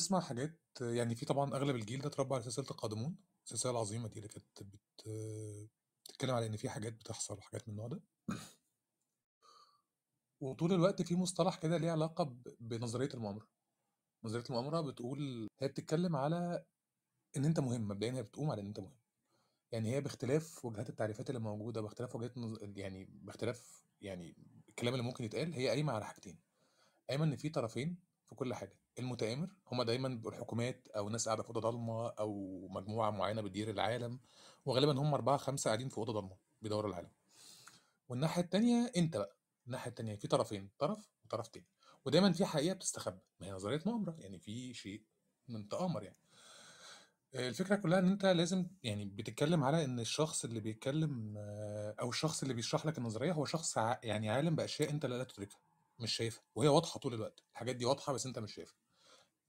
بتسمع حاجات يعني في طبعًا أغلب الجيل ده اتربى على سلسلة القادمون، السلسلة العظيمة دي اللي كانت بت بتتكلم على إن في حاجات بتحصل وحاجات من النوع ده. وطول الوقت في مصطلح كده ليه علاقة ب بنظرية المؤامرة. نظرية المؤامرة بتقول هي بتتكلم على إن أنت مهم، مبدئيًا هي بتقوم على إن أنت مهم. يعني هي باختلاف وجهات التعريفات اللي موجودة، باختلاف وجهات نظ يعني باختلاف يعني الكلام اللي ممكن يتقال، هي قايمة على حاجتين، قايمة إن في طرفين في كل حاجة، المتآمر هم دايمًا بيبقوا الحكومات أو ناس قاعدة في أوضة ضلمة أو مجموعة معينة بتدير العالم، وغالبًا هم 4، 5 قاعدين في أوضة ضلمة بيدوروا العالم. والناحية التانية أنت بقى، الناحية التانية في طرفين، طرف وطرف تاني، ودايمًا في حقيقة بتستخبى، ما هي نظرية مؤامرة، يعني في شيء من تآمر يعني. آآ الفكرة كلها إن أنت لازم يعني بتتكلم على إن الشخص اللي بيتكلم أو الشخص اللي بيشرح لك النظرية هو شخص يعني عالم بأشياء أنت لا تدركها، مش شايفها، وهي واضحة طول الوقت، الحاجات دي واضحة بس أنت مش شايفها.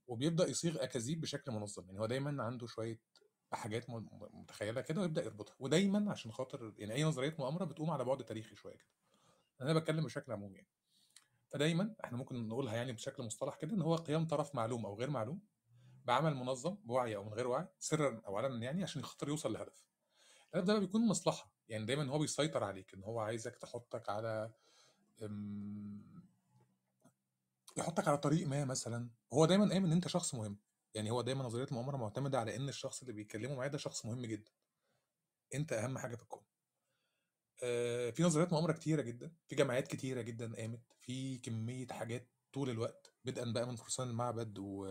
وبيبدأ يصيغ أكاذيب بشكل منظم، يعني هو دايمًا عنده شوية حاجات م متخيلها كده ويبدأ يربطها، ودايمًا عشان خاطر يعني أي نظرية مؤامرة بتقوم على بُعد تاريخي شوية كده. أنا باتكلم بشكل عمومي يعني. فدايمًا إحنا ممكن نقولها يعني بشكل مصطلح كده إن هو قيام طرف معلوم أو غير معلوم بعمل منظم بوعي أو من غير وعي، سرًا أو علنًا يعني عشان خاطر يوصل لهدف. الهدف ده بيكون مصلحة، يعني دايمًا هو بيسيطر عليك، إن هو عايزك تحطك على يحطك على طريق ما مثلًا، هو دايمًا قايم إن أنت شخص مهم، يعني هو دايمًا نظرية المؤامرة معتمدة على إن الشخص اللي بيتكلموا معاه ده شخص مهم جدًا. أنت أهم حاجة في الكون. آآ في نظريات مؤامرة كتيرة جدًا، في جمعيات كتيرة جدًا قامت، في كمية حاجات طول الوقت، بدءًا بقى من فرسان المعبد و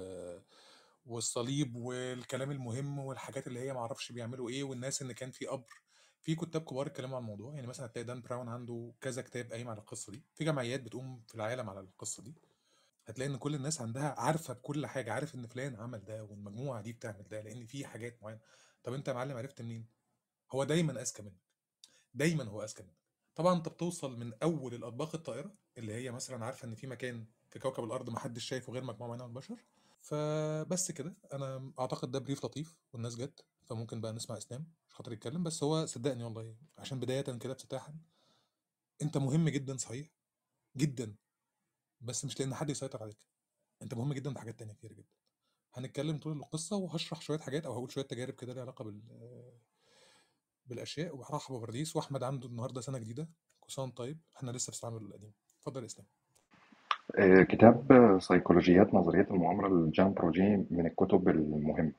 والصليب والكلام المهم والحاجات اللي هي ما أعرفش بيعملوا إيه، والناس إن كان في قبر، في كُتّاب كبار اتكلموا عن الموضوع، يعني مثلًا هتلاقي دان براون عنده كذا كتاب قايم على القصة دي، في جمعيات بتقوم في العالم على القصة دي. هتلاقي إن كل الناس عندها عارفة بكل حاجة، عارف إن فلان عمل ده والمجموعة دي بتعمل ده، لإن في حاجات معينة. طب أنت يا معلم عرفت منين؟ هو دايمًا أذكى منك، دايمًا هو أذكى منك. طبعًا أنت بتوصل من أول الأطباق الطائرة، اللي هي مثلًا عارفة إن في مكان في كوكب الأرض ما حدش شايفه غير معينة من البشر. فبس كده، أنا أعتقد ده brief لطيف والناس جات، فممكن بقى نسمع إسلام عشان خاطر يتكلم، بس هو صدقني والله عشان بدايةً كده افتتاحًا، أنت مهم جدًا صحيح، جدًا، بس مش لإن حد يسيطر عليك، أنت مهم جدًا في حاجات تانية كتيرة جدًا. هنتكلم طول القصة وهاشرح شوية حاجات أو هاقول شوية تجارب كده ليها علاقة بال بالأشياء، وهارحب بباراديس وأحمد عنده النهارده كل سنة وأنت طيب، إحنا لسه في التعامل القديم. اتفضل يا إسلام. آه، كتاب سيكولوجيات نظرية المؤامرة لجان بروجيه من الكتب المهمة.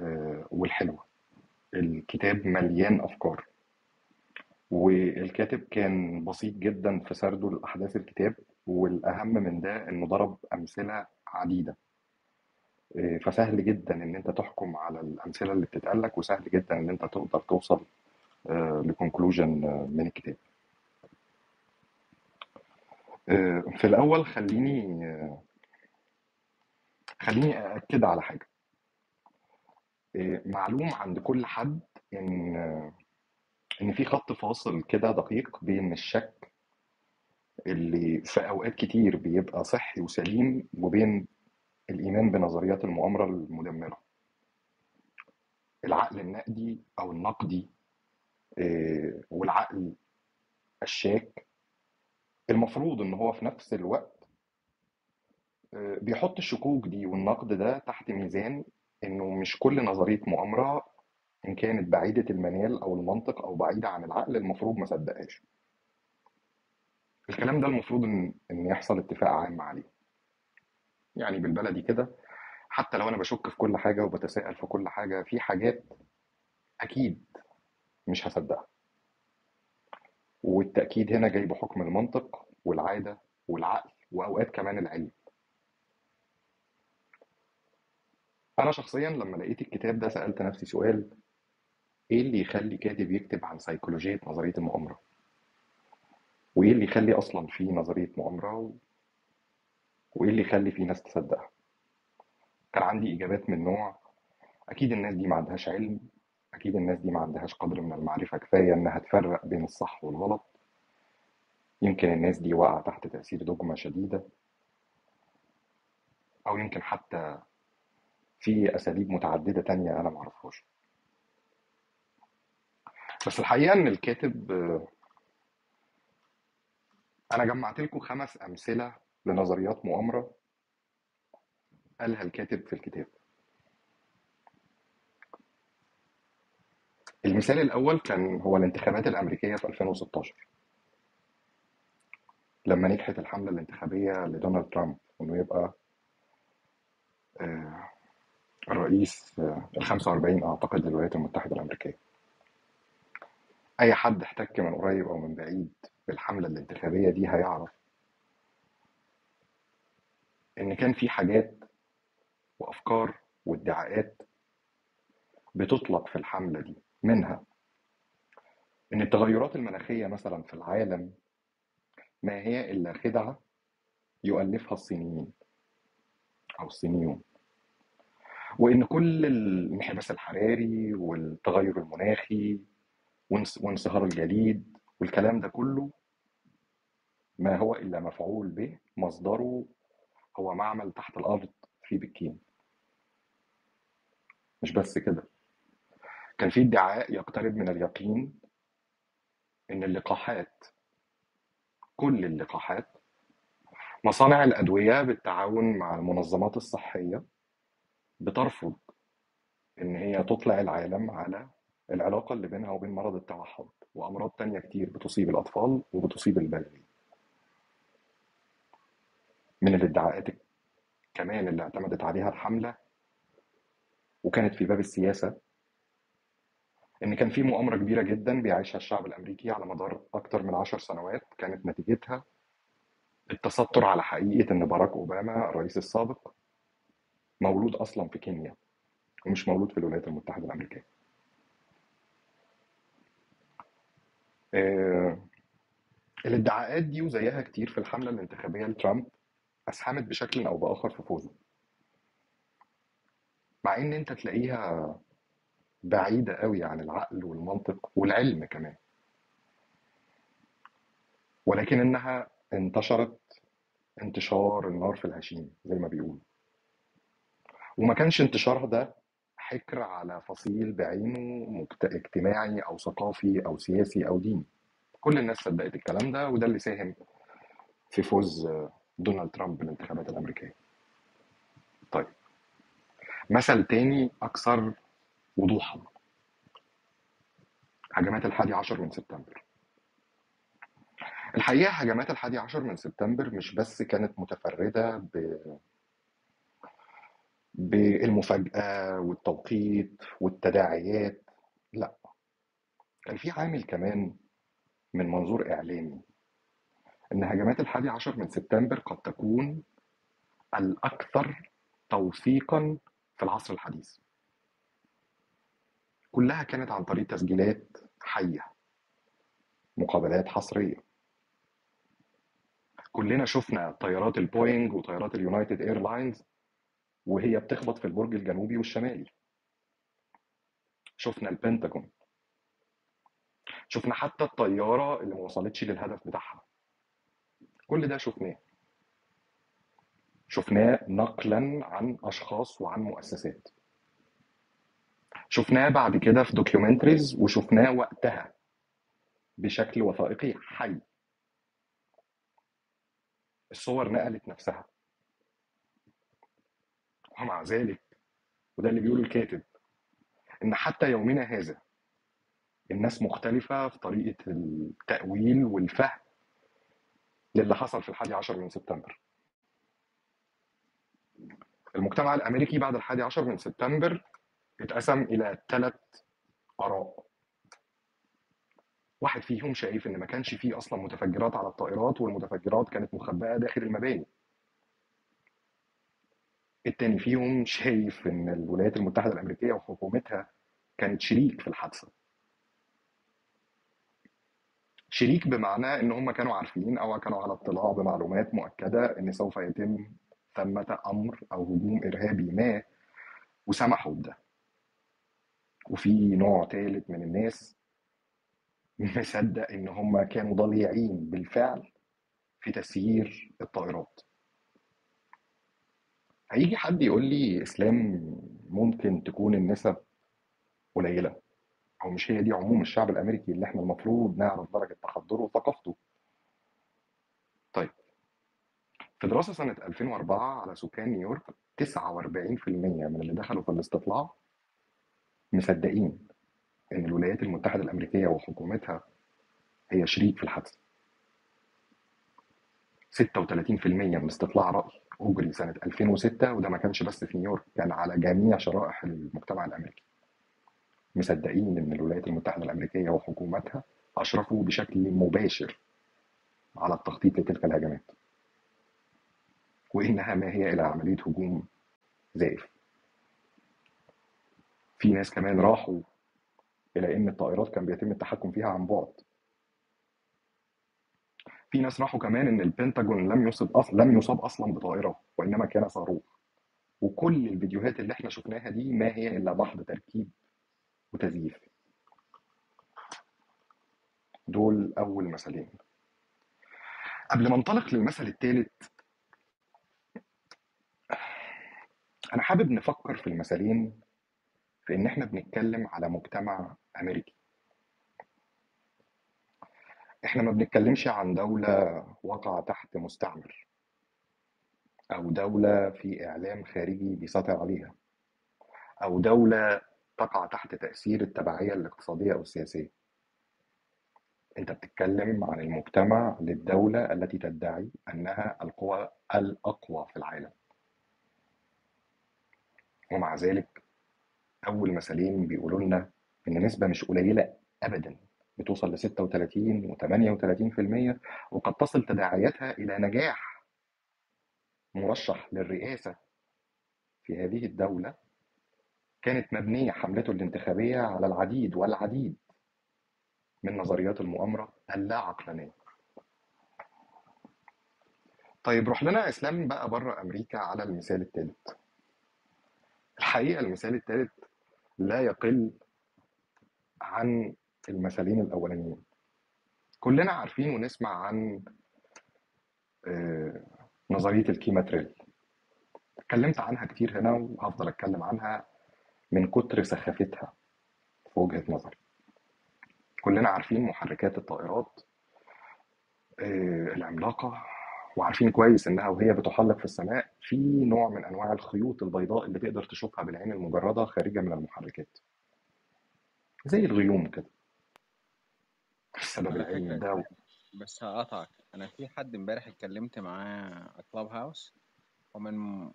آه، والحلوة. الكتاب مليان أفكار. والكاتب كان بسيط جدا في سرده لأحداث الكتاب. والأهم من ده إنه ضرب أمثلة عديدة. آه، فسهل جدا إن أنت تحكم على الأمثلة اللي بتتقالك وسهل جدا إن أنت تقدر توصل لكونكلوجن من الكتاب. آه، في الأول خليني آه، خليني أأكد على حاجة. آه، معلوم عند كل حد إن إن في خط فاصل كده دقيق بين الشك اللي في أوقات كتير بيبقى صحي وسليم وبين الإيمان بنظريات المؤامرة المدمرة. العقل النقدي أو النقدي آه، والعقل الشاك المفروض إن هو في نفس الوقت آه، بيحط الشكوك دي والنقد ده تحت ميزان إنه مش كل نظرية مؤامرة إن كانت بعيدة المنال أو المنطق أو بعيدة عن العقل المفروض ما صدقهاش. الكلام ده المفروض إن إن يحصل اتفاق عام عليه. يعني بالبلدي كده حتى لو أنا بشك في كل حاجة وبتساءل في كل حاجة في حاجات أكيد مش هصدقها. والتأكيد هنا جاي بحكم المنطق والعادة والعقل وأوقات كمان العلم. أنا شخصيا لما لقيت الكتاب ده سألت نفسي سؤال إيه اللي يخلي كاتب يكتب عن سيكولوجية نظرية المؤامرة؟ وإيه اللي يخلي أصلا في نظرية مؤامرة و... وإيه اللي يخلي في ناس تصدقها كان عندي إجابات من نوع أكيد الناس دي ما عندهاش علم أكيد الناس دي ما عندهاش قدر من المعرفة كفاية إنها تفرق بين الصح والغلط. يمكن الناس دي واقعة تحت تأثير دوجما شديدة أو يمكن حتى في أساليب متعددة تانية أنا معرفهاش بس الحقيقة إن الكاتب أنا جمعت لكم خمس أمثلة لنظريات مؤامرة قالها الكاتب في الكتاب. المثال الأول كان هو الانتخابات الأمريكية في 2016 لما نجحت الحملة الانتخابية لدونالد ترامب إنه يبقى الرئيس ال 45 أعتقد للولايات المتحدة الأمريكية. أي حد احتك من قريب أو من بعيد بالحملة الانتخابية دي هيعرف إن كان في حاجات وأفكار وادعاءات بتطلق في الحملة دي منها إن التغيرات المناخية مثلا في العالم ما هي إلا خدعة يؤلفها الصينيين أو الصينيون. وإن كل الانحباس الحراري والتغير المناخي وانصهار الجليد والكلام ده كله ما هو إلا مفعول به مصدره هو معمل تحت الأرض في بكين. مش بس كده. كان في ادعاء يقترب من اليقين إن اللقاحات كل اللقاحات مصانع الأدوية بالتعاون مع المنظمات الصحية بترفض إن هي تطلع العالم على العلاقة اللي بينها وبين مرض التوحد وأمراض تانية كتير بتصيب الأطفال وبتصيب البالغين من الادعاءات كمان اللي اعتمدت عليها الحملة وكانت في باب السياسة إن كان في مؤامرة كبيرة جدا بيعيشها الشعب الأمريكي على مدار أكتر من عشر سنوات كانت نتيجتها التستر على حقيقة إن باراك أوباما الرئيس السابق مولود أصلا في كينيا ومش مولود في الولايات المتحدة الأمريكية. الادعاءات دي وزيها كتير في الحملة الانتخابية لترامب أسهمت بشكل أو بآخر في فوزه. مع إن أنت تلاقيها بعيدة قوي عن العقل والمنطق والعلم كمان. ولكن إنها انتشرت انتشار النار في الهشيم زي ما بيقولوا. وما كانش انتشارها ده حكر على فصيل بعينه اجتماعي أو ثقافي أو سياسي أو ديني. كل الناس صدقت الكلام ده وده اللي ساهم في فوز دونالد ترامب بالانتخابات الأمريكية. طيب. مثل تاني أكثر وضوحا. هجمات الحادي عشر من سبتمبر. الحقيقة هجمات الحادي عشر من سبتمبر مش بس كانت متفردة ب... بالمفاجأة والتوقيت والتداعيات. لا كان في عامل كمان من منظور إعلامي إن هجمات الحادي عشر من سبتمبر قد تكون الأكثر توثيقا في العصر الحديث. كلها كانت عن طريق تسجيلات حية مقابلات حصرية. كلنا شفنا طيارات البوينج وطيارات اليونايتد إيرلاينز وهي بتخبط في البرج الجنوبي والشمالي. شفنا البنتاجون. شفنا حتى الطيارة اللي ما وصلتش للهدف بتاعها. كل ده شفناه. شفناه نقلا عن أشخاص وعن مؤسسات. شفناه بعد كده في دوكيومنتريز وشفناه وقتها بشكل وثائقي حي. الصور نقلت نفسها. ومع ذلك. وده اللي بيقوله الكاتب إن حتى يومنا هذا الناس مختلفة في طريقة التأويل والفهم للي حصل في الحادي عشر من سبتمبر. المجتمع الأمريكي بعد الحادي عشر من سبتمبر اتقسم إلى ثلاث آراء. واحد فيهم شايف إن ما كانش فيه أصلا متفجرات على الطائرات والمتفجرات كانت مخبأة داخل المباني. التاني فيهم شايف إن الولايات المتحدة الأمريكية وحكومتها كانت شريك في الحادثة. شريك بمعنى إن هم كانوا عارفين أو كانوا على اطلاع بمعلومات مؤكدة إن سوف يتم ثمة أمر أو هجوم إرهابي ما وسمحوا بده. وفي نوع ثالث من الناس مصدق إن هم كانوا ضليعين بالفعل في تسيير الطائرات. هيجي حد يقول لي إسلام ممكن تكون النسب قليلة أو مش هي دي عموم الشعب الأمريكي اللي إحنا المفروض نعرف درجة تحضره وثقافته. طيب في دراسة سنة 2004 على سكان نيويورك 49% من اللي دخلوا في الاستطلاع مصدقين إن الولايات المتحدة الأمريكية وحكومتها هي شريك في الحادثة. 36% من استطلاع رأي. أجري سنة 2006 وده ما كانش بس في نيويورك كان على جميع شرائح المجتمع الأمريكي. مصدقين إن الولايات المتحدة الأمريكية وحكومتها أشرفوا بشكل مباشر على التخطيط لتلك الهجمات وإنها ما هي إلا عملية هجوم زائف. في ناس كمان راحوا إلى إن الطائرات كان بيتم التحكم فيها عن بعد. في ناس راحوا كمان إن البنتاجون لم يصب أصلا لم يصاب أصلا بطائرة وإنما كان صاروخ. وكل الفيديوهات اللي إحنا شفناها دي ما هي إلا محض تركيب وتزييف. دول أول مثلين. قبل ما انطلق للمثل الثالث أنا حابب نفكر في المثلين في إن إحنا بنتكلم على مجتمع أمريكي. إحنا ما بنتكلمش عن دولة وقع تحت مستعمر أو دولة في إعلام خارجي بيسيطر عليها أو دولة تقع تحت تأثير التبعية الاقتصادية أو السياسية. أنت بتتكلم عن المجتمع للدولة التي تدعي أنها القوى الأقوى في العالم. ومع ذلك أول مثلين بيقولوا لنا إن نسبة مش قليلة أبدا. بتوصل ل 36 و 38% وقد تصل تداعياتها إلى نجاح مرشح للرئاسة في هذه الدولة. كانت مبنية حملته الانتخابية على العديد والعديد من نظريات المؤامرة اللا عقلانية طيب روح لنا إسلام بقى بره أمريكا على المثال الثالث الحقيقة المثال الثالث لا يقل عن المثالين الأولانيين. كلنا عارفين ونسمع عن آه، نظرية الكيماتريل. اتكلمت عنها كتير هنا وهفضل أتكلم عنها من كتر سخافتها في وجهة نظري. كلنا عارفين محركات الطائرات آه، العملاقة وعارفين كويس إنها وهي بتحلق في السماء في نوع من أنواع الخيوط البيضاء اللي تقدر تشوفها بالعين المجردة خارجة من المحركات. زي الغيوم كده. السبب على العلمي ده بس هقطعك أنا في حد امبارح اتكلمت معاه على Clubhouse ومن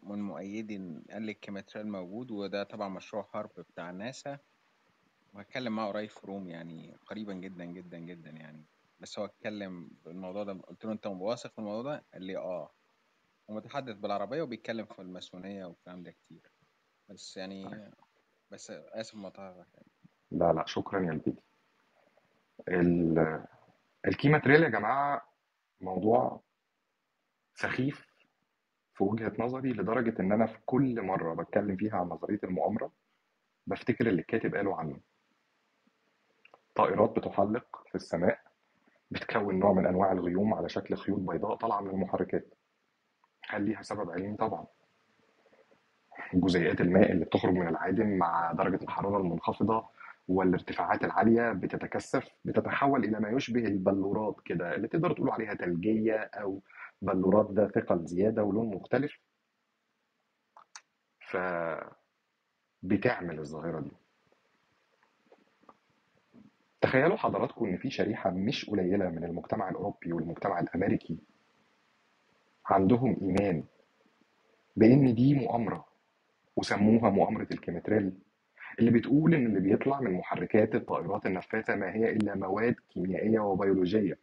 من مؤيدي قال لي ال chemtrail موجود وده طبعا مشروع حرب بتاع ناسا. وهتكلم معاه قريب في room يعني قريبا جدا جدا جدا يعني. بس هو اتكلم بالموضوع ده قلت له أنت واثق في الموضوع ده؟ قال لي آه. ومتحدث بالعربية وبيتكلم في الماسونية والكلام ده كتير. بس يعني بس آسف مقاطعتك يعني. لا لا شكرا يا البيتي ال- الكيماتريل يا جماعة موضوع سخيف في وجهة نظري لدرجة إن أنا في كل مرة بتكلم فيها عن نظرية المؤامرة بفتكر اللي الكاتب قاله عنه. طائرات بتحلق في السماء بتكون نوع من أنواع الغيوم على شكل خيوط بيضاء طالعة من المحركات. هل ليها سبب علمي؟ طبعا. جزيئات الماء اللي بتخرج من العادم مع درجة الحرارة المنخفضة والارتفاعات العالية بتتكثف بتتحول إلى ما يشبه البلورات كده اللي تقدر تقول عليها ثلجية أو بلورات ذات ثقل زيادة ولون مختلف. فبتعمل الظاهرة دي. تخيلوا حضراتكم إن في شريحة مش قليلة من المجتمع الأوروبي والمجتمع الأمريكي عندهم إيمان بإن دي مؤامرة وسموها مؤامرة الكيمتريل اللي بتقول إن اللي بيطلع من محركات الطائرات النفاثة ما هي إلا مواد كيميائية وبيولوجية.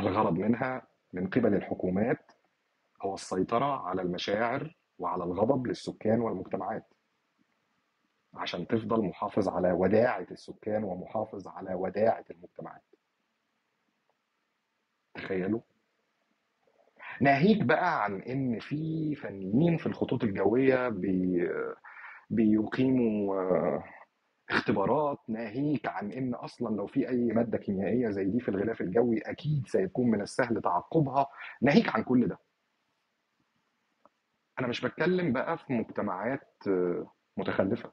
الغرض منها من قبل الحكومات هو السيطرة على المشاعر وعلى الغضب للسكان والمجتمعات. عشان تفضل محافظ على وداعة السكان ومحافظ على وداعة المجتمعات. تخيلوا؟ ناهيك بقى عن إن في فنيين في الخطوط الجوية بي بيقيموا آه، اختبارات ناهيك عن إن أصلا لو في أي مادة كيميائية زي دي في الغلاف الجوي أكيد سيكون من السهل تعقبها. ناهيك عن كل ده. أنا مش بتكلم بقى في مجتمعات آه، متخلفة.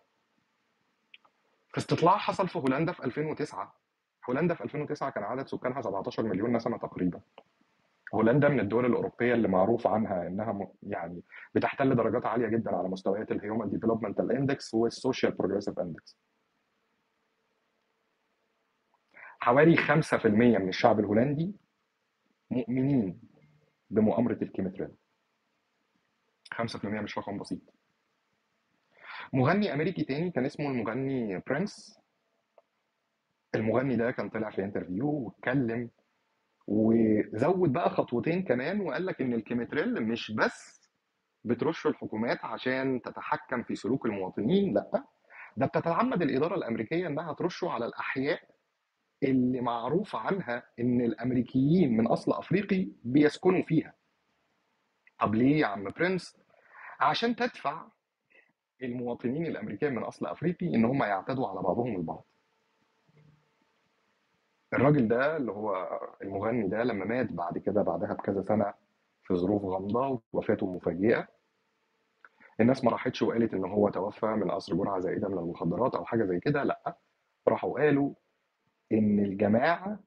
في استطلاع حصل في هولندا في 2009 هولندا في 2009 كان عدد سكانها 17 مليون نسمة تقريبا. هولندا من الدول الأوروبية اللي معروف عنها إنها م- يعني بتحتل درجات عالية جدا على مستويات ال human developmental index وال social progressive index حوالي 5% من الشعب الهولندي مؤمنين بمؤامرة ال chemtrail 5% مش رقم بسيط. مغني أمريكي تاني كان اسمه المغني برنس المغني ده كان طلع في interview واتكلم وزود بقى خطوتين كمان وقال لك إن ال chemtrail مش بس بترش الحكومات عشان تتحكم في سلوك المواطنين لأ ده بتتعمد الإدارة الأمريكية إنها ترشه على الأحياء اللي معروف عنها إن الأمريكيين من أصل أفريقي بيسكنوا فيها طب ليه يا عم برنس؟ عشان تدفع المواطنين الأمريكان من أصل أفريقي إن هم يعتدوا على بعضهم البعض الراجل ده اللي هو المغني ده لما مات بعد كده بعدها بكذا سنة في ظروف غامضة ووفاته مفاجئة الناس ما راحتش وقالت إن هو توفى من قصر جرعة زائدة من المخدرات أو حاجة زي كده لأ راحوا قالوا إن الجماعة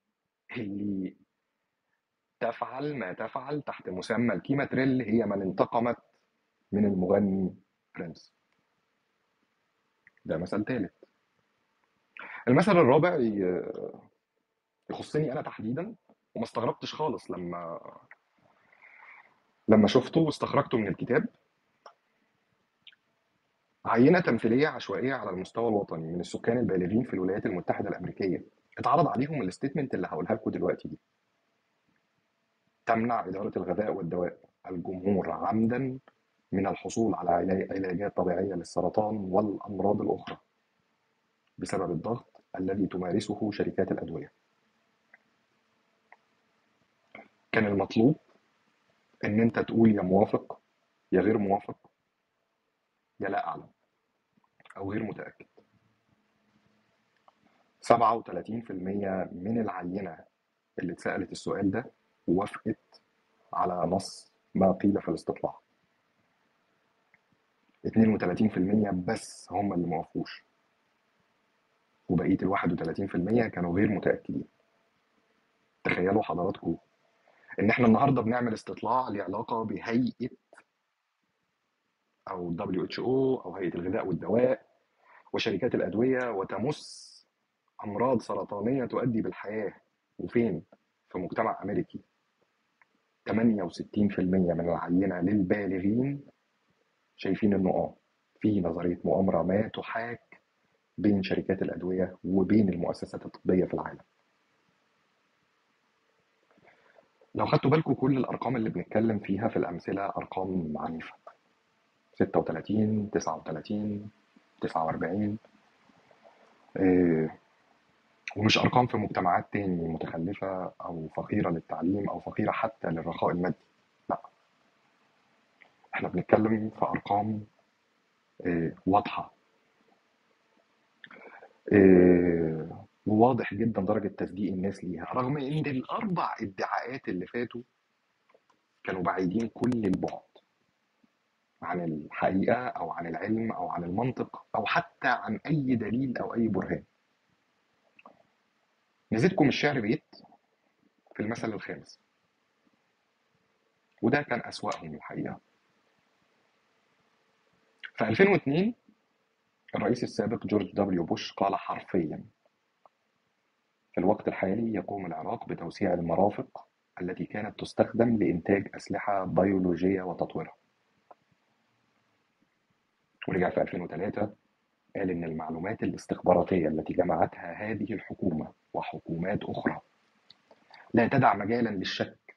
اللي تفعل ما تفعل تحت مسمى الكيماتريل هي من انتقمت من المغني برنس. ده مثل ثالث المثل الرابع يخصني أنا تحديدا وما استغربتش خالص لما لما شفته واستخرجته من الكتاب. عينة تمثيلية عشوائية على المستوى الوطني من السكان البالغين في الولايات المتحدة الأمريكية. اتعرض عليهم الستيتمنت اللي هقولها لكم دلوقتي دي. تمنع إدارة الغذاء والدواء. الجمهور عمدا من الحصول على علا- علاجات طبيعية للسرطان والأمراض الأخرى بسبب الضغط الذي تمارسه شركات الأدوية. كان المطلوب إن أنت تقول يا موافق يا غير موافق يا لا أعلم أو غير متأكد. 37% من العينة اللي اتسألت السؤال ده وافقت على نص ما قيل في الاستطلاع. 32% بس هم اللي ما وافقوش. وبقية ال 31% كانوا غير متأكدين. تخيلوا حضراتكم إن إحنا النهاردة بنعمل استطلاع له علاقة بهيئة أو WHO أو هيئة الغذاء والدواء وشركات الأدوية وتمس أمراض سرطانية تؤدي بالحياة. وفين؟ في مجتمع أمريكي. 68% من العينة للبالغين شايفين إنه آه في نظرية مؤامرة ما تحاك بين شركات الأدوية وبين المؤسسات الطبية في العالم. لو خدتوا بالكم كل الأرقام اللي بنتكلم فيها في الأمثلة أرقام عنيفة. 36 39 49 إيه ومش أرقام في مجتمعات تاني متخلفة أو فقيرة للتعليم أو فقيرة حتى للرخاء المادي. لا. إحنا بنتكلم في أرقام إيه واضحة. إيه وواضح جدا درجة تصديق الناس ليها رغم إن الأربع ادعاءات اللي فاتوا كانوا بعيدين كل البعد عن الحقيقة أو عن العلم أو عن المنطق أو حتى عن أي دليل أو أي برهان. نزيدكم الشعر بيت في المثل الخامس. وده كان أسوأهم الحقيقة. في 2002 الرئيس السابق جورج دبليو بوش قال حرفيا في الوقت الحالي يقوم العراق بتوسيع المرافق التي كانت تستخدم لإنتاج أسلحة بيولوجية وتطويرها. ورجع في 2003 قال إن المعلومات الاستخباراتية التي جمعتها هذه الحكومة وحكومات أخرى لا تدع مجالا للشك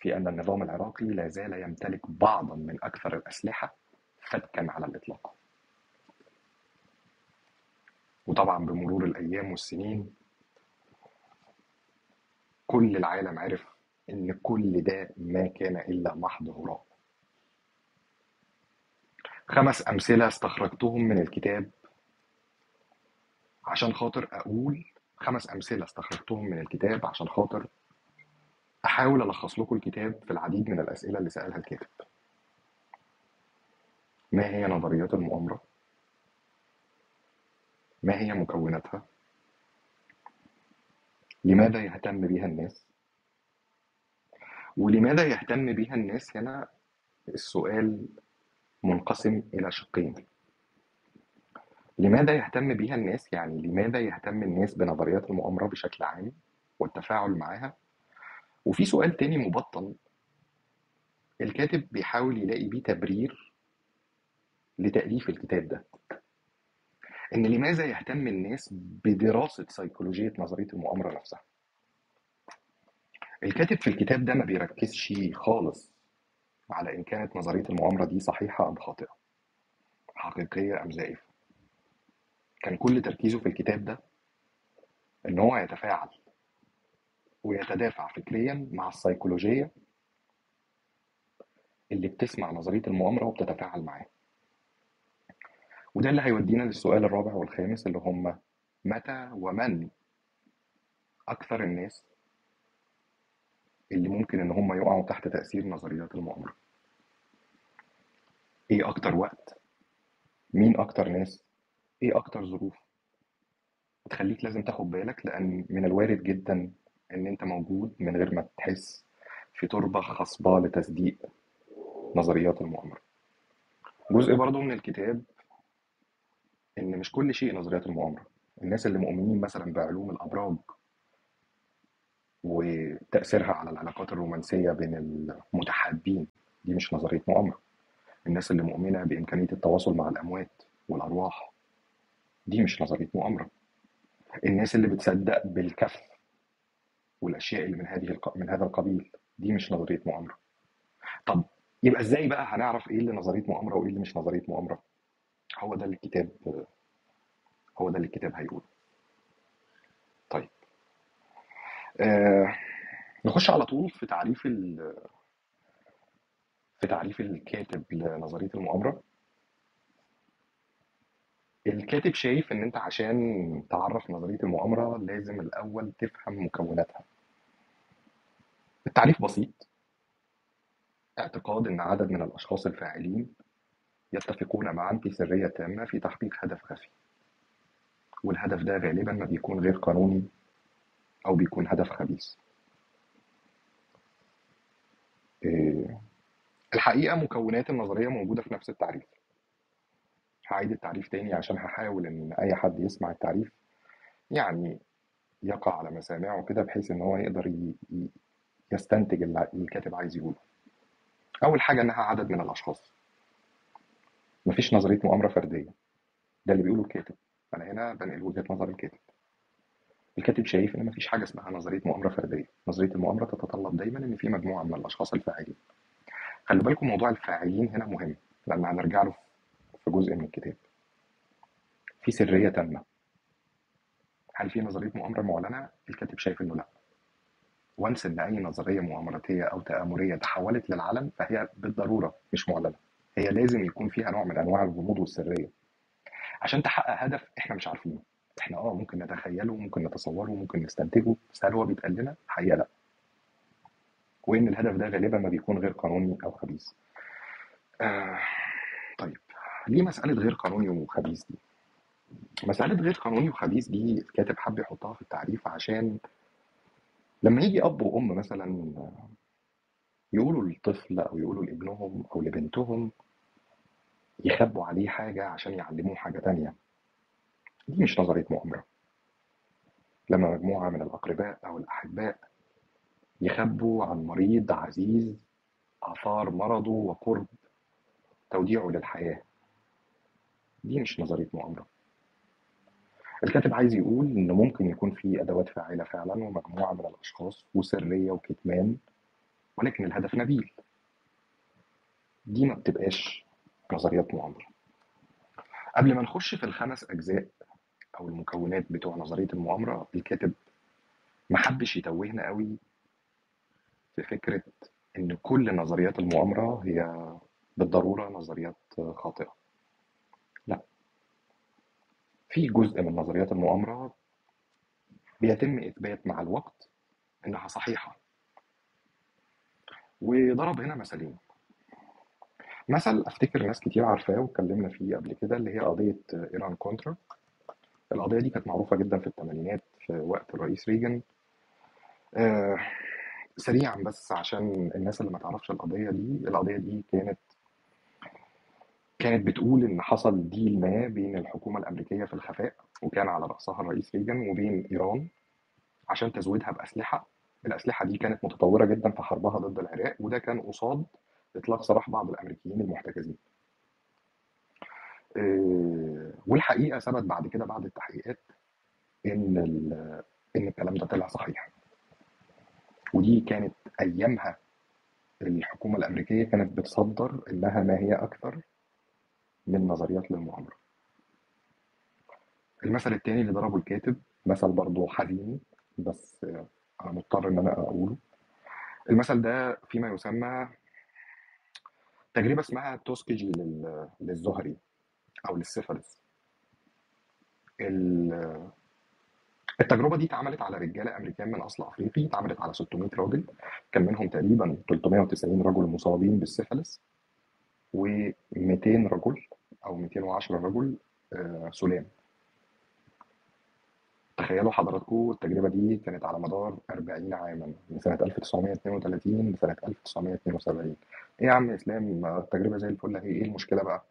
في أن النظام العراقي لا زال يمتلك بعضا من أكثر الأسلحة فتكا على الإطلاق. وطبعا بمرور الأيام والسنين كل العالم عرف إن كل ده ما كان إلا محض هراء خمس أمثلة استخرجتهم من الكتاب عشان خاطر أقول خمس أمثلة استخرجتهم من الكتاب عشان خاطر أحاول ألخص لكم الكتاب في العديد من الأسئلة اللي سألها الكاتب ما هي نظريات المؤامرة؟ ما هي مكوناتها؟ لماذا يهتم بها الناس؟ ولماذا يهتم بها الناس هنا؟ السؤال منقسم إلى شقين. لماذا يهتم بها الناس؟ يعني لماذا يهتم الناس بنظريات المؤامرة بشكل عام والتفاعل معها وفي سؤال تاني مبطن الكاتب بيحاول يلاقي بيه تبرير لتأليف الكتاب ده. إن لماذا يهتم الناس بدراسة سيكولوجية نظرية المؤامرة نفسها؟ الكاتب في الكتاب ده ما بيركزش خالص على إن كانت نظرية المؤامرة دي صحيحة أم خاطئة حقيقية أم زائفة. كان كل تركيزه في الكتاب ده إن هو يتفاعل ويتدافع فكريا مع السيكولوجية اللي بتسمع نظرية المؤامرة وبتتفاعل معاه. وده اللي هيودينا للسؤال الرابع والخامس اللي هم متى ومن أكثر الناس اللي ممكن إن هم يقعوا تحت تأثير نظريات المؤامرة؟ إيه أكتر وقت؟ مين أكتر ناس؟ إيه أكتر ظروف؟ تخليك لازم تاخد بالك لأن من الوارد جدا إن أنت موجود من غير ما تحس في تربة خصبة لتصديق نظريات المؤامرة. جزء برضو من الكتاب إن مش كل شيء نظريات المؤامرة. الناس اللي مؤمنين مثلا بعلوم الأبراج وتأثيرها على العلاقات الرومانسية بين المتحابين دي مش نظرية مؤامرة. الناس اللي مؤمنة بإمكانية التواصل مع الأموات والأرواح دي مش نظرية مؤامرة. الناس اللي بتصدق بالكف والأشياء اللي من هذه. من هذا القبيل دي مش نظرية مؤامرة. طب يبقى إزاي بقى هنعرف إيه اللي نظرية مؤامرة وإيه اللي مش نظرية مؤامرة؟ هو ده اللي الكتاب هو ده اللي الكتاب هيقوله. طيب. آه نخش على طول في تعريف. في تعريف الكاتب لنظرية المؤامرة. الكاتب شايف إن أنت عشان تعرف نظرية المؤامرة لازم الأول تفهم مكوناتها. التعريف بسيط. اعتقاد إن عدد من الأشخاص الفاعلين يتفقون معا في سرية تامة في تحقيق هدف خفي. والهدف ده غالبا ما بيكون غير قانوني أو بيكون هدف خبيث. إيه، الحقيقة مكونات النظرية موجودة في نفس التعريف. هعيد التعريف تاني عشان هحاول إن أي حد يسمع التعريف. يعني يقع على مسامعه كده بحيث إن هو يقدر يستنتج اللي الكاتب عايز يقوله. أول حاجة إنها عدد من الأشخاص. مفيش نظرية مؤامرة فردية. ده اللي بيقوله الكاتب. أنا هنا بنقل وجهة نظر الكاتب. الكاتب شايف إن مفيش حاجة اسمها نظرية مؤامرة فردية. نظرية المؤامرة تتطلب دايما إن في مجموعة من الأشخاص الفاعلين. خلي بالكم موضوع الفاعلين هنا مهم لأن هنرجع له في جزء من الكتاب. في سرية تامة. هل في نظرية مؤامرة؟ معلنة الكاتب شايف إنه لا. وانس إن أي نظرية مؤامراتية أو تآمرية تحولت للعلن فهي بالضرورة مش معلنة. هي لازم يكون فيها نوع من أنواع الغموض والسرية. عشان تحقق هدف إحنا مش عارفينه. إحنا آه ممكن نتخيله ممكن نتصوره ممكن نستنتجه بس هل هو بيتقال لنا؟ حقيقة لأ. وإن الهدف ده غالبا ما بيكون غير قانوني أو خبيث. آه طيب ليه مسألة غير قانوني وخبيث دي؟ مسألة غير قانوني وخبيث دي الكاتب حب يحطها في التعريف عشان لما يجي أب وأم مثلا يقولوا للطفل أو يقولوا لابنهم أو لبنتهم يخبوا عليه حاجة عشان يعلموه حاجة تانية. دي مش نظرية مؤامرة. لما مجموعة من الأقرباء أو الأحباء يخبوا عن مريض عزيز آثار مرضه وقرب توديعه للحياة. دي مش نظرية مؤامرة. الكاتب عايز يقول إن ممكن يكون في أدوات فاعلة فعلا ومجموعة من الأشخاص وسرية وكتمان ولكن الهدف نبيل. دي ما بتبقاش نظريات مؤامرة قبل ما نخش في الخمس أجزاء أو المكونات بتوع نظرية المؤامرة الكاتب ما حبش يتوهنا قوي في فكرة إن كل نظريات المؤامرة هي بالضرورة نظريات خاطئة. لا. في جزء من نظريات المؤامرة بيتم إثبات مع الوقت إنها صحيحة. وضرب هنا مثالين مثل أفتكر ناس كتير عارفاه واتكلمنا فيه قبل كده اللي هي قضية إيران كونترا. القضية دي كانت معروفة جدا في الثمانينات في وقت الرئيس ريجن آه، سريعا بس عشان الناس اللي ما تعرفش القضية دي القضية دي كانت كانت بتقول إن حصل ديل ما بين الحكومة الأمريكية في الخفاء وكان على رأسها الرئيس ريجن وبين إيران عشان تزويدها بأسلحة. الأسلحة دي كانت متطورة جدا في حربها ضد العراق وده كان قصاد إطلاق سراح بعض الأمريكيين المحتجزين آه، والحقيقة ثبت بعد كده بعد التحقيقات إن ال- إن الكلام ده طلع صحيح. ودي كانت أيامها الحكومة الأمريكية كانت بتصدر إنها ما هي أكثر من نظريات للمؤامرة. المثل التاني اللي ضربه الكاتب مثل برضه حزين بس أنا مضطر إن أنا أقوله. المثل ده فيما يسمى تجربة اسمها توسكيجي لل- للزهري أو للسيفلس ال- التجربة دي اتعملت على رجالة أمريكان من أصل أفريقي اتعملت على 600 راجل كان منهم تقريبا 390 رجل مصابين بالسيفلس و200 رجل أو 210 رجل آه، سلام. تخيلوا حضراتكم التجربة دي كانت على مدار 40 عاما من سنة 1932 لسنة 1972 إيه يا عم إسلام؟ التجربة زي الفل أهي. إيه المشكلة بقى؟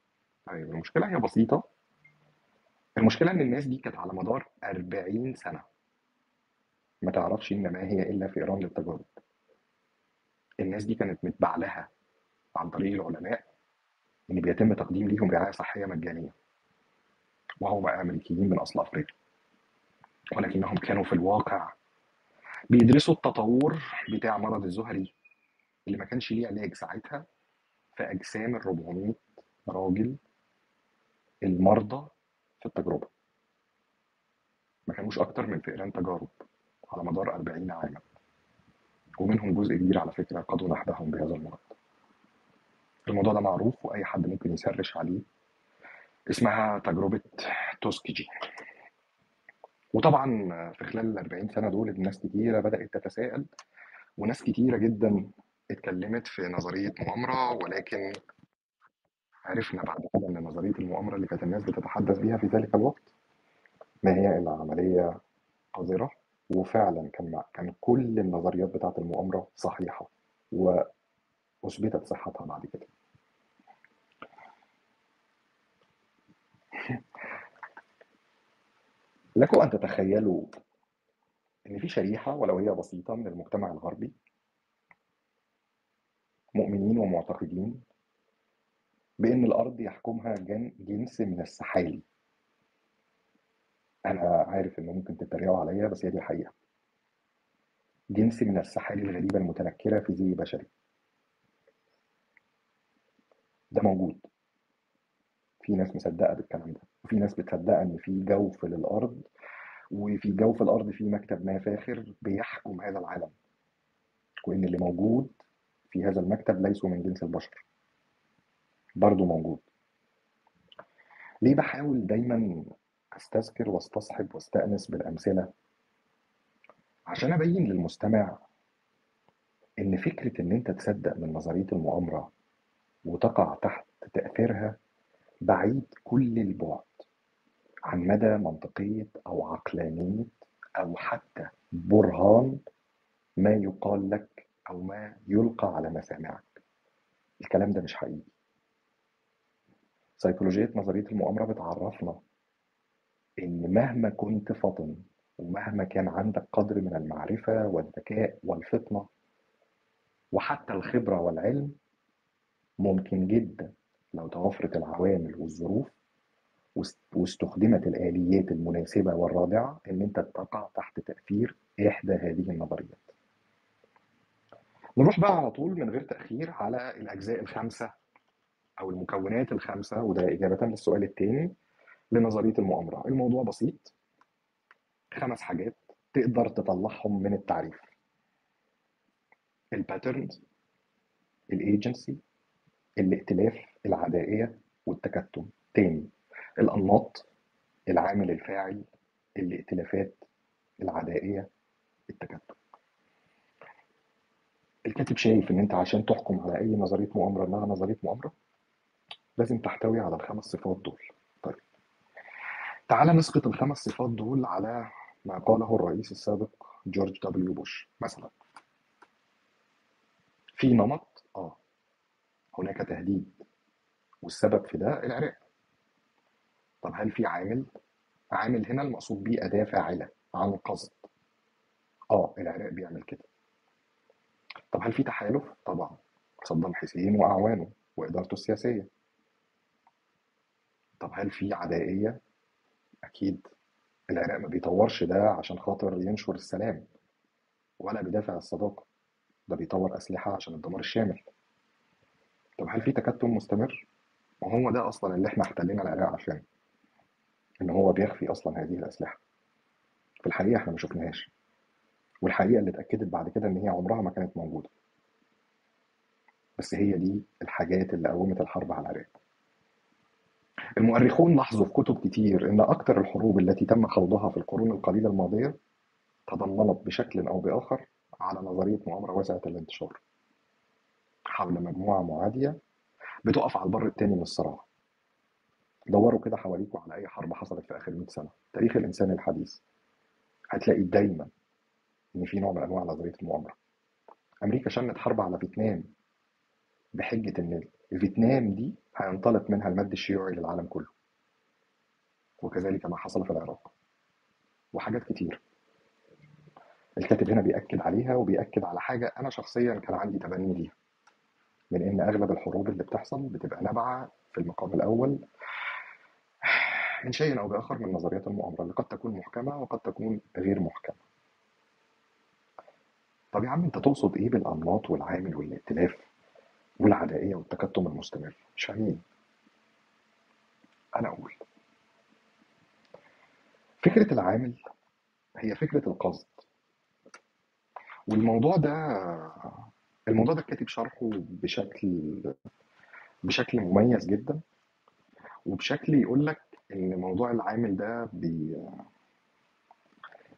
طيب المشكلة هي بسيطة. المشكلة إن الناس دي كانت على مدار 40 سنة. ما تعرفش إن ما هي إلا فئران للتجارب. الناس دي كانت متباع لها عن طريق العلماء إن بيتم تقديم ليهم رعاية صحية مجانية. وهم أمريكيين من أصل أفريقي ولكنهم كانوا في الواقع بيدرسوا التطور بتاع مرض الزهري اللي ما كانش ليه علاج ساعتها في أجسام ال 400 راجل المرضى في التجربة. ما كانوش أكتر من فئران تجارب على مدار 40 عاما. ومنهم جزء كبير على فكرة قضوا نحبهم بهذا المرض. الموضوع ده معروف وأي حد ممكن يسرش عليه. اسمها تجربة توسكيجي وطبعا في خلال ال 40 سنة دول الناس كتيرة بدأت تتساءل وناس كتيرة جدا اتكلمت في نظرية مؤامرة ولكن عرفنا بعد كده إن نظرية المؤامرة اللي كانت الناس بتتحدث بيها في ذلك الوقت ما هي إلا عملية قذرة وفعلا كان كان كل النظريات بتاعت المؤامرة صحيحة وأثبتت صحتها بعد كده. لكم أن تتخيلوا إن في شريحة ولو هي بسيطة من المجتمع الغربي؟ مؤمنين ومعتقدين بأن الأرض يحكمها جن جنس من السحالي. أنا عارف إن ممكن تتريقوا عليا بس هي دي الحقيقة. جنس من السحالي الغريبة المتنكرة في زي بشري. ده موجود. في ناس مصدقة بالكلام ده وفي ناس بتصدق إن في جوف للأرض وفي جوف الأرض في مكتب ما فاخر بيحكم هذا العالم. وإن اللي موجود في هذا المكتب ليسوا من جنس البشر. برضه موجود. ليه بحاول دايما أستذكر وأستصحب وأستأنس بالأمثلة؟ عشان أبين للمستمع إن فكرة إن أنت تصدق من نظرية المؤامرة وتقع تحت تأثيرها بعيد كل البعد عن مدى منطقية أو عقلانية أو حتى برهان ما يقال لك أو ما يلقى على مسامعك. الكلام ده مش حقيقي. سيكولوجية نظرية المؤامرة بتعرفنا إن مهما كنت فطن ومهما كان عندك قدر من المعرفة والذكاء والفطنة وحتى الخبرة والعلم ممكن جدا لو توفرت العوامل والظروف واست- واستخدمت الآليات المناسبة والرادعة إن أنت تقع تحت تأثير إحدى هذه النظريات. نروح بقى على طول من غير تأخير على الأجزاء الخمسة أو المكونات الخمسة وده إجابة للسؤال الثاني لنظرية المؤامرة. الموضوع بسيط خمس حاجات تقدر تطلعهم من التعريف. ال patterns، ال agency، الائتلاف، العدائية، والتكتم. تاني الأنماط، العامل الفاعل، الائتلافات، العدائية، التكتم. الكاتب شايف إن أنت عشان تحكم على أي نظرية مؤامرة إنها نظرية مؤامرة لازم تحتوي على الخمس صفات دول. طيب تعال نسقط الخمس صفات دول على ما قاله الرئيس السابق جورج دبليو بوش مثلا في نمط آه هناك تهديد والسبب في ده العراق. طب هل في عامل؟ عامل هنا المقصود بيه أداة فاعلة عن قصد. آه العراق بيعمل كده. طب هل في تحالف؟ طبعا. صدام حسين وأعوانه وإدارته السياسية. طب هل في عدائية؟ أكيد. العراق ما بيطورش ده عشان خاطر ينشر السلام ولا بيدافع الصداقة. ده بيطور أسلحة عشان الدمار الشامل. طب هل في تكتل مستمر؟ وهو ده أصلا اللي إحنا احتلينا العراق عشان إن هو بيخفي أصلا هذه الأسلحة. في الحقيقة إحنا ما شفناهاش. والحقيقة اللي اتأكدت بعد كده إن هي عمرها ما كانت موجودة. بس هي دي الحاجات اللي قومت الحرب على العراق. المؤرخون لاحظوا في كتب كتير إن أكثر الحروب التي تم خوضها في القرون القليلة الماضية تضمنت بشكل أو بآخر على نظرية مؤامرة واسعة الانتشار. حول مجموعة معادية بتقف على البر التاني من الصراع. دوروا كده حواليكوا على أي حرب حصلت في آخر 100 سنة. تاريخ الإنسان الحديث. هتلاقي دايما إن في نوع من أنواع نظرية المؤامرة. أمريكا شنت حرب على فيتنام بحجة إن فيتنام دي هينطلق منها المد الشيوعي للعالم كله. وكذلك ما حصل في العراق. وحاجات كتير. الكاتب هنا بيأكد عليها وبيأكد على حاجة أنا شخصيا كان عندي تبني ليها. من إن أغلب الحروب اللي بتحصل بتبقى نابعة في المقام الأول من شيء أو بآخر من نظريات المؤامرة اللي قد تكون محكمة وقد تكون غير محكمة. طب يا عم أنت تقصد إيه بالأنماط والعامل والائتلاف والعدائية والتكتم المستمر؟ مش فاهمين أنا أقول فكرة العامل هي فكرة القصد. والموضوع ده الموضوع ده كاتب شرحه بشكل بشكل مميز جدا وبشكل يقول لك إن موضوع العامل ده بي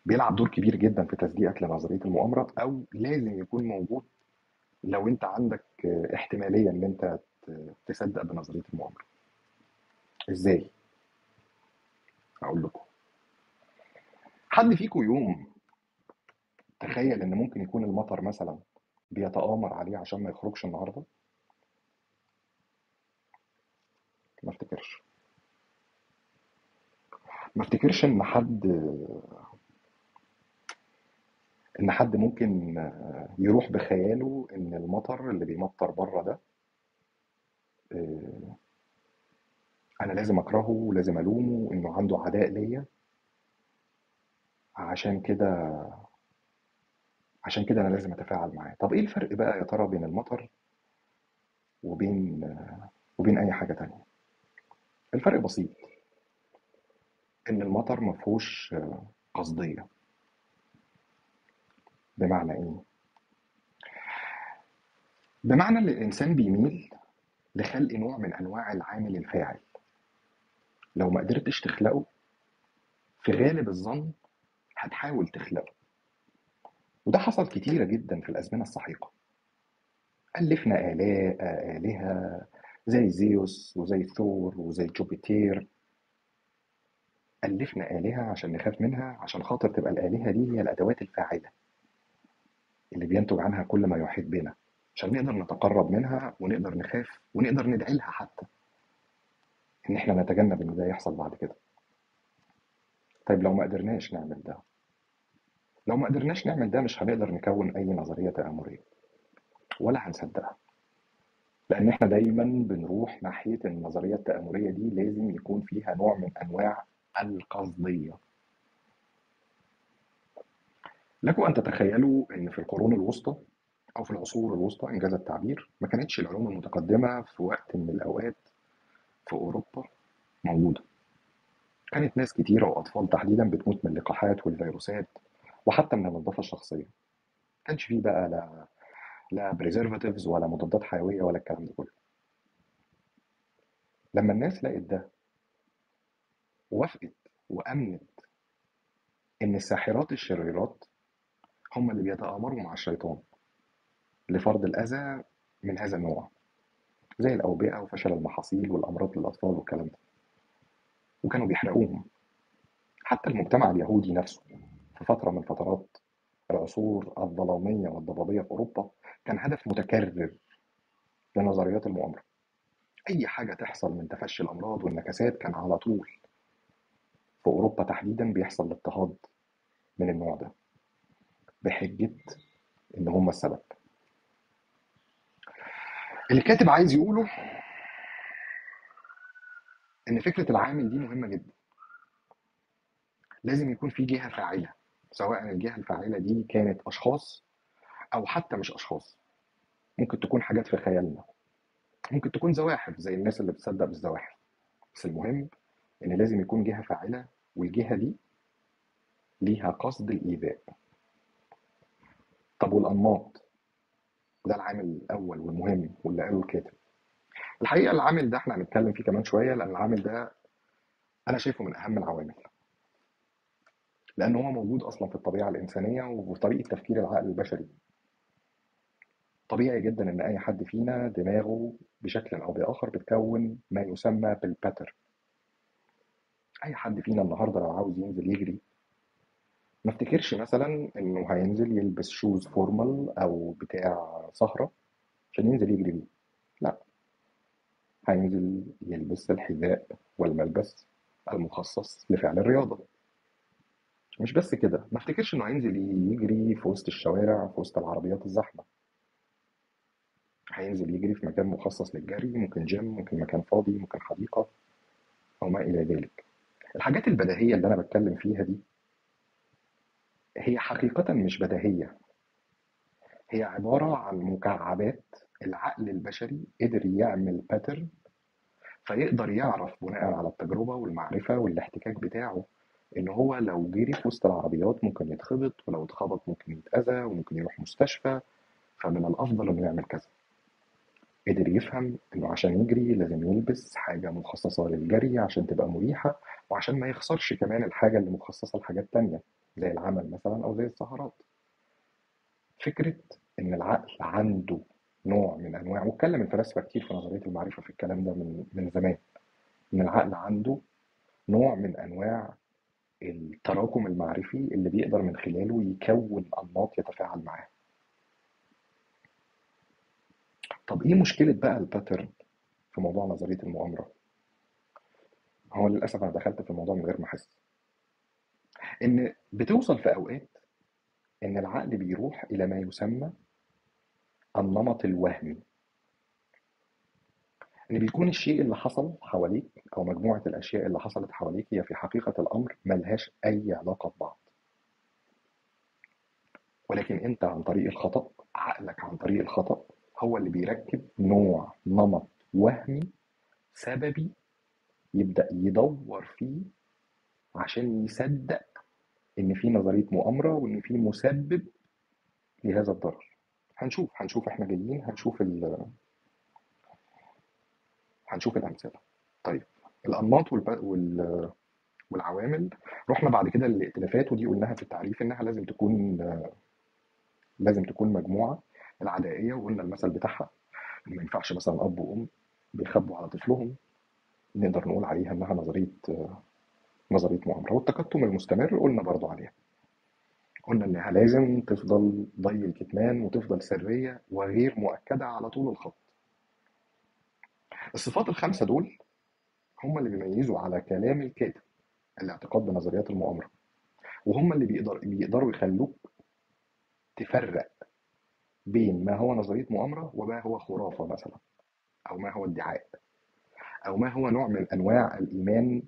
بيلعب دور كبير جدا في تصديقك لنظرية المؤامرة أو لازم يكون موجود لو أنت عندك احتمالية إن أنت تصدق بنظرية المؤامرة. إزاي؟ أقول لكم. حد فيكم يوم تخيل إن ممكن يكون المطر مثلا بيتآمر عليه عشان ما يخرجش النهارده؟ ما افتكرش. ما افتكرش إن حد إن حد ممكن يروح بخياله إن المطر اللي بيمطر بره ده آه، أنا لازم أكرهه ولازم ألومه إنه عنده عداء ليا. عشان كده عشان كده أنا لازم أتفاعل معاه. طب إيه الفرق بقى يا ترى بين المطر وبين وبين أي حاجة تانية؟ الفرق بسيط. إن المطر ما فيهوش قصدية. بمعنى إيه؟ بمعنى إن الإنسان بيميل لخلق نوع من أنواع العامل الفاعل. لو ما قدرتش تخلقه في غالب الظن هتحاول تخلقه. وده حصل كتيرة جدا في الأزمنة السحيقة. ألفنا آلاء آلهة زي زيوس وزي ثور وزي جوبيتير. ألفنا آلهة عشان نخاف منها عشان خاطر تبقى الآلهة دي هي الأدوات الفاعلة اللي بينتج عنها كل ما يحيط بنا عشان نقدر نتقرب منها ونقدر نخاف ونقدر ندعي لها حتى إن إحنا نتجنب إن ده يحصل بعد كده. طيب لو ما قدرناش نعمل ده لو ما قدرناش نعمل ده مش هنقدر نكون أي نظرية تآمرية ولا هنصدقها. لأن إحنا دايما بنروح ناحية النظرية التآمرية دي لازم يكون فيها نوع من أنواع القصدية. لكم أن تتخيلوا إن في القرون الوسطى أو في العصور الوسطى إنجاز التعبير ما كانتش العلوم المتقدمة في وقت من الأوقات في أوروبا موجودة. كانت ناس كتيرة وأطفال تحديدا بتموت من اللقاحات والفيروسات. وحتى من النظافة الشخصية. ما كانش فيه بقى لا لا بريزرفاتيفز ولا مضادات حيوية ولا الكلام ده كله. لما الناس لقت ده وافقت وأمنت إن الساحرات الشريرات هم اللي بيتآمروا مع الشيطان لفرض الأذى من هذا النوع زي الأوبئة وفشل المحاصيل والأمراض للأطفال والكلام ده. وكانوا بيحرقوهم. حتى المجتمع اليهودي نفسه. في فترة من الفترات العصور الظلامية والضبابية في أوروبا كان هدف متكرر لنظريات المؤامرة. أي حاجة تحصل من تفشي الأمراض والنكسات كان على طول في أوروبا تحديدا بيحصل اضطهاد من النوع ده بحجة إن هم السبب. الكاتب عايز يقوله إن فكرة العامل دي مهمة جدا. لازم يكون في جهة فاعلة. سواء الجهة الفاعلة دي كانت أشخاص أو حتى مش أشخاص. ممكن تكون حاجات في خيالنا. ممكن تكون زواحف زي الناس اللي بتصدق بالزواحف. بس المهم إن لازم يكون جهة فاعلة والجهة دي ليها قصد الإيذاء. طب والأنماط؟ ده العامل الأول والمهم واللي قاله الكاتب. الحقيقة العامل ده إحنا هنتكلم فيه كمان شوية لأن العامل ده أنا شايفه من أهم العوامل. لأن هو موجود أصلا في الطبيعة الإنسانية وطريقة تفكير العقل البشري. طبيعي جدا إن أي حد فينا دماغه بشكل أو بآخر بتكون ما يسمى بالباتر أي حد فينا النهاردة لو عاوز ينزل يجري ما افتكرش مثلا إنه هينزل يلبس shoes formal أو بتاع سهرة عشان ينزل يجري بيه. لا. هينزل يلبس الحذاء والملبس المخصص لفعل الرياضة. مش بس كده ما افتكرش إنه هينزل يجري في وسط الشوارع في وسط العربيات الزحمة. هينزل يجري في مكان مخصص للجري ممكن جيم ممكن مكان فاضي ممكن حديقة أو ما إلى ذلك. الحاجات البديهية اللي أنا بتكلم فيها دي هي حقيقة مش بديهية. هي عبارة عن مكعبات العقل البشري قدر يعمل باترن فيقدر يعرف بناء على التجربة والمعرفة والاحتكاك بتاعه. إن هو لو جري في وسط العربيات ممكن يتخبط ولو اتخبط ممكن يتأذى وممكن يروح مستشفى فمن الأفضل إنه يعمل كذا. قدر يفهم إنه عشان يجري لازم يلبس حاجة مخصصة للجري عشان تبقى مريحة وعشان ما يخسرش كمان الحاجة اللي مخصصة لحاجات تانية زي العمل مثلا أو زي السهرات. فكرة إن العقل عنده نوع من أنواع واتكلم الفلاسفة كتير في نظرية المعرفة في الكلام ده من من زمان. إن العقل عنده نوع من أنواع التراكم المعرفي اللي بيقدر من خلاله يكون أنماط يتفاعل معاها طب إيه مشكلة بقى الباترن في موضوع نظرية المؤامرة؟ هو للأسف أنا دخلت في الموضوع من غير ما أحس. إن بتوصل في أوقات إن العقل بيروح إلى ما يسمى النمط الوهمي. إن بيكون الشيء اللي حصل حواليك أو مجموعة الأشياء اللي حصلت حواليك هي في حقيقة الأمر ملهاش أي علاقة ببعض. ولكن أنت عن طريق الخطأ عقلك عن طريق الخطأ هو اللي بيركب نوع نمط وهمي سببي يبدأ يدور فيه عشان يصدق إن في نظرية مؤامرة وإن في مسبب لهذا الضرر. هنشوف هنشوف إحنا جايين هنشوف هنشوف الأمثلة. طيب الأنماط والب... وال... والعوامل. رحنا بعد كده للائتلافات ودي قلناها في التعريف إنها لازم تكون لازم تكون مجموعة العدائية وقلنا المثل بتاعها. ما ينفعش مثلا أب وأم بيخبوا على طفلهم نقدر نقول عليها إنها نظرية نظرية مؤامرة. والتكتم المستمر قلنا برضو عليها. قلنا إنها لازم تفضل ضي الكتمان وتفضل سرية وغير مؤكدة على طول الخط. الصفات الخمسة دول هم اللي بيميزوا على كلام الكاتب الاعتقاد بنظريات المؤامرة. وهم اللي بيقدر بيقدروا يخلوك تفرق بين ما هو نظرية مؤامرة وما هو خرافة مثلا أو ما هو ادعاء أو ما هو نوع من أنواع الإيمان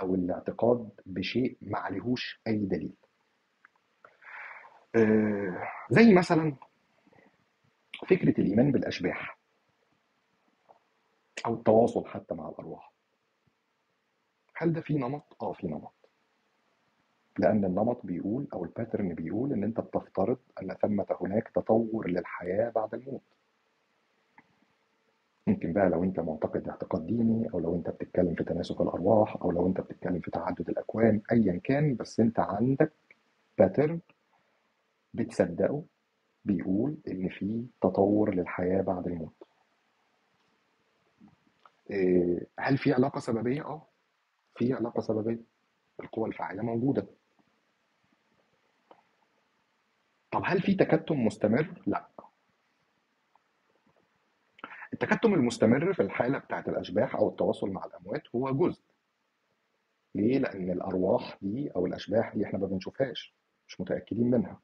أو الاعتقاد بشيء ما عليهوش أي دليل. آه زي مثلا فكرة الإيمان بالأشباح. أو التواصل حتى مع الأرواح. هل ده في نمط؟ آه في نمط. لأن النمط بيقول أو الباترن بيقول إن أنت بتفترض أن ثمة هناك تطور للحياة بعد الموت. ممكن بقى لو أنت معتقد اعتقاد ديني أو لو أنت بتتكلم في تناسخ الأرواح أو لو أنت بتتكلم في تعدد الأكوان أيا كان بس أنت عندك باترن بتصدقه بيقول إن في تطور للحياة بعد الموت. هل في علاقة سببية؟ آه في علاقة سببية القوى الفاعلة موجودة طب هل في تكتم مستمر؟ لا التكتم المستمر في الحالة بتاعت الأشباح أو التواصل مع الأموات هو جزء ليه؟ لأن الأرواح دي أو الأشباح دي إحنا ما بنشوفهاش مش متأكدين منها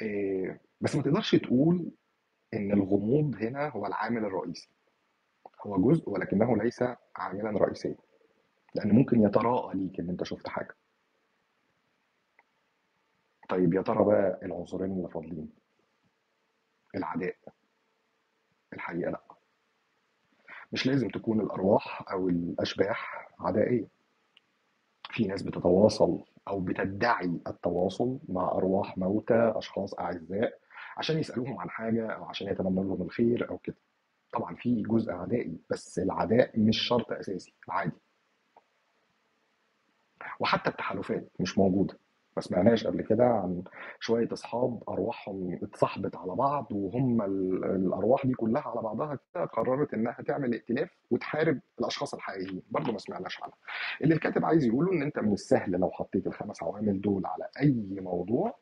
إيه، بس ما تقدرش تقول إن الغموض هنا هو العامل الرئيسي هو جزء ولكنه ليس عاملا رئيسيا لأن ممكن يتراءى ليك إن أنت شفت حاجة. طيب يا ترى بقى العنصرين اللي فاضلين العداء الحقيقة لأ. مش لازم تكون الأرواح أو الأشباح عدائية. في ناس بتتواصل أو بتدعي التواصل مع أرواح موتى أشخاص أعزاء عشان يسألوهم عن حاجة أو عشان يتمنوا لهم الخير أو كده. طبعا في جزء عدائي بس العداء مش شرط أساسي عادي وحتى التحالفات مش موجودة. ما سمعناش قبل كده عن شوية أصحاب أرواحهم اتصاحبت على بعض وهم ال- الأرواح دي كلها على بعضها كده قررت إنها تعمل ائتلاف وتحارب الأشخاص الحقيقيين. برضه ما سمعناش عنها. اللي الكاتب عايز يقوله إن أنت من السهل لو حطيت الخمس عوامل دول على أي موضوع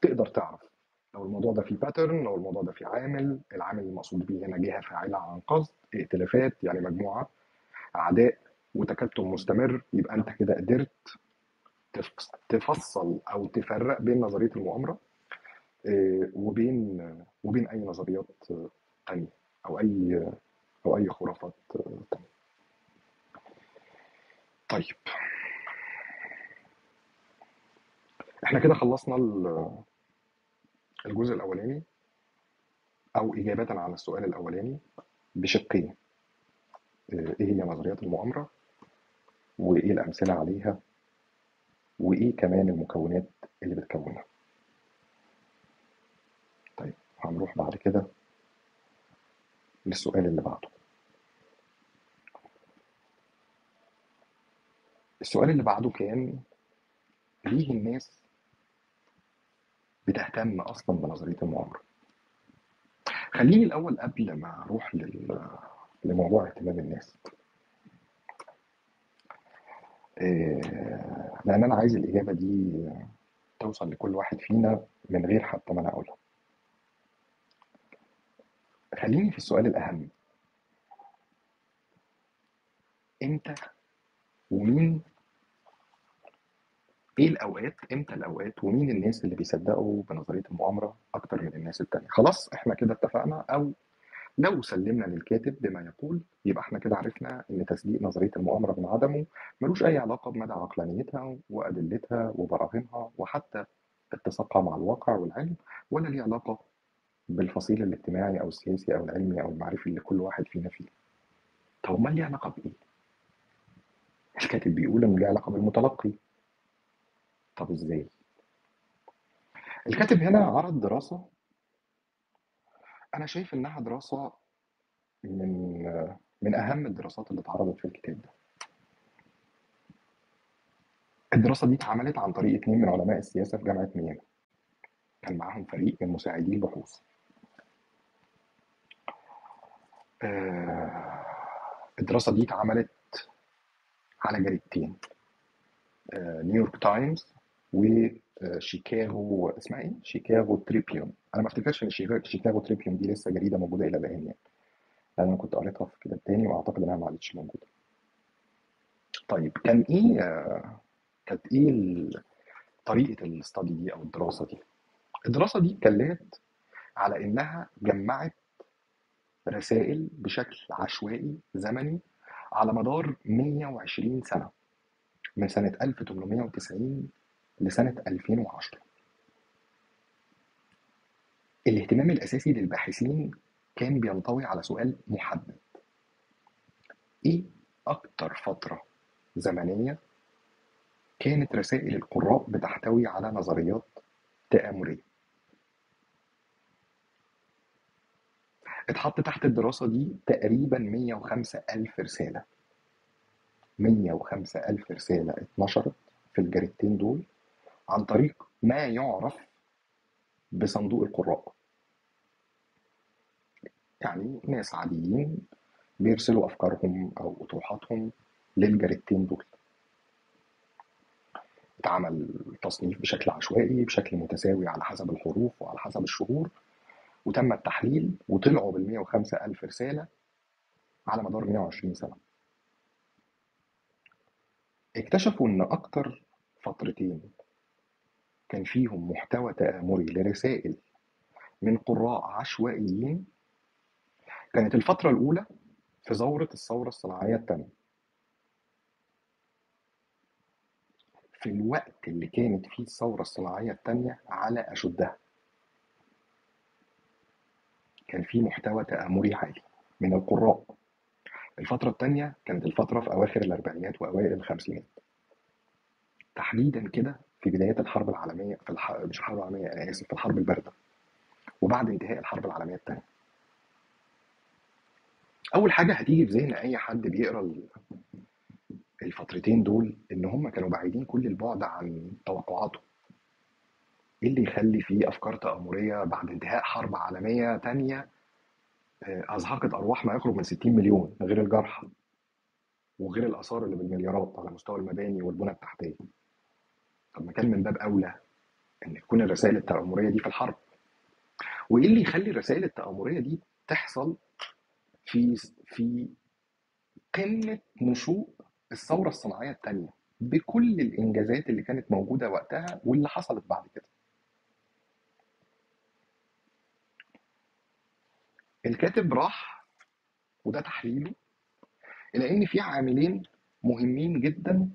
تقدر تعرف. لو الموضوع ده فيه باترن لو الموضوع ده فيه عامل العامل المقصود بيه هنا جهة فاعلة عن قصد ائتلافات يعني مجموعة أعداء وتكتم مستمر يبقى أنت كده قدرت تف- تفصل أو تفرق بين نظرية المؤامرة آه، وبين وبين أي نظريات آه، تانية أو أي أو أي خرافات آه، تانية. طيب. إحنا كده خلصنا الجزء الأولاني أو إجابة على السؤال الأولاني بشقين إيه هي نظريات المؤامرة وإيه الأمثلة عليها وإيه كمان المكونات اللي بتكونها. طيب هنروح بعد كده للسؤال اللي بعده. السؤال اللي بعده كان ليه الناس بتهتم أصلا بنظرية المؤامره خليني الأول قبل ما أروح لل... لموضوع اهتمام الناس. آه، لأن أنا عايز الإجابة دي توصل لكل واحد فينا من غير حتى ما أنا أقولها. خليني في السؤال الأهم. إمتى ومين إيه الأوقات إمتى الأوقات ومين الناس اللي بيصدقوا بنظرية المؤامرة أكتر من الناس التانية؟ خلاص إحنا كده اتفقنا أو لو سلمنا للكاتب بما يقول يبقى إحنا كده عرفنا إن تصديق نظرية المؤامرة من عدمه ملوش أي علاقة بمدى عقلانيتها وأدلتها وبراهينها وحتى اتساقها مع الواقع والعلم ولا ليه علاقة بالفصيل الاجتماعي أو السياسي أو العلمي أو المعرفي اللي كل واحد فينا فيه. طب أمال ليه علاقة بإيه؟ الكاتب بيقول إنه ليه علاقة بالمتلقي. طب إزاي؟ الكاتب هنا عرض دراسة. أنا شايف إنها دراسة من من أهم الدراسات اللي اتعرضت في الكتاب ده. الدراسة دي اتعملت عن طريق اتنين من علماء السياسة في جامعة ميامي. كان معاهم فريق من مساعدي البحوث. آه، الدراسة دي اتعملت على جريدتين. آه، نيويورك تايمز وشيكاغو اسمها إيه؟ شيكاغو تريبيون أنا ما أفتكرش إن شيكاغو تريبيون دي لسه جريده موجودة إلى الآن يعني. أنا كنت قريتها في كتاب تاني وأعتقد إنها ما عادتش موجودة. طيب كان إيه آه، كانت إيه طريقة الاستادي دي أو الدراسة دي؟ الدراسة دي اتكلمت على إنها جمعت رسائل بشكل عشوائي زمني على مدار 120 سنة. من سنة 1890 لسنة 2010 الاهتمام الأساسي للباحثين كان بينطوي على سؤال محدد. إيه أكتر فترة زمنية كانت رسائل القراء بتحتوي على نظريات تآمرية اتحط تحت الدراسة دي تقريبا 105 ألف رسالة. 105 ألف رسالة اتنشرت في الجريدتين دول. عن طريق ما يعرف بصندوق القراء. يعني ناس عاديين بيرسلوا أفكارهم أو أطروحاتهم للجريدتين دول. اتعمل تصنيف بشكل عشوائي بشكل متساوي على حسب الحروف وعلى حسب الشهور وتم التحليل وطلعوا بال 105 ألف رسالة على مدار 120 سنة. اكتشفوا إن أكتر فترتين كان فيهم محتوى تآمري لرسائل من قراء عشوائيين. كانت الفترة الأولى في ثورة الثورة الصناعية الثانية. في الوقت اللي كانت فيه الثورة الصناعية الثانية على أشدها. كان فيه محتوى تآمري عالي من القراء. الفترة الثانية كانت الفترة في أواخر الأربعينات وأوائل الخمسينات. تحديدا كده في بدايات الحرب العالمية في الح... مش الحرب العالمية أنا آسف في الحرب الباردة. وبعد انتهاء الحرب العالمية الثانية أول حاجة هتيجي في ذهن أي حد بيقرأ ال- الفترتين دول إن هم كانوا بعيدين كل البعد عن توقعاته. إيه اللي يخلي فيه أفكار تآمرية بعد انتهاء حرب عالمية تانية آه، أزهقت أرواح ما يقرب من 60 مليون غير الجرحى وغير الآثار اللي بالمليارات على مستوى المباني والبنى التحتية؟ طب ما كان من باب أولى إن تكون الرسائل التآمرية دي في الحرب. وإيه اللي يخلي الرسائل التآمرية دي تحصل في في قمة نشوء الثورة الصناعية الثانية بكل الإنجازات اللي كانت موجودة وقتها واللي حصلت بعد كده؟ الكاتب راح وده تحليله إلى إن في عاملين مهمين جدا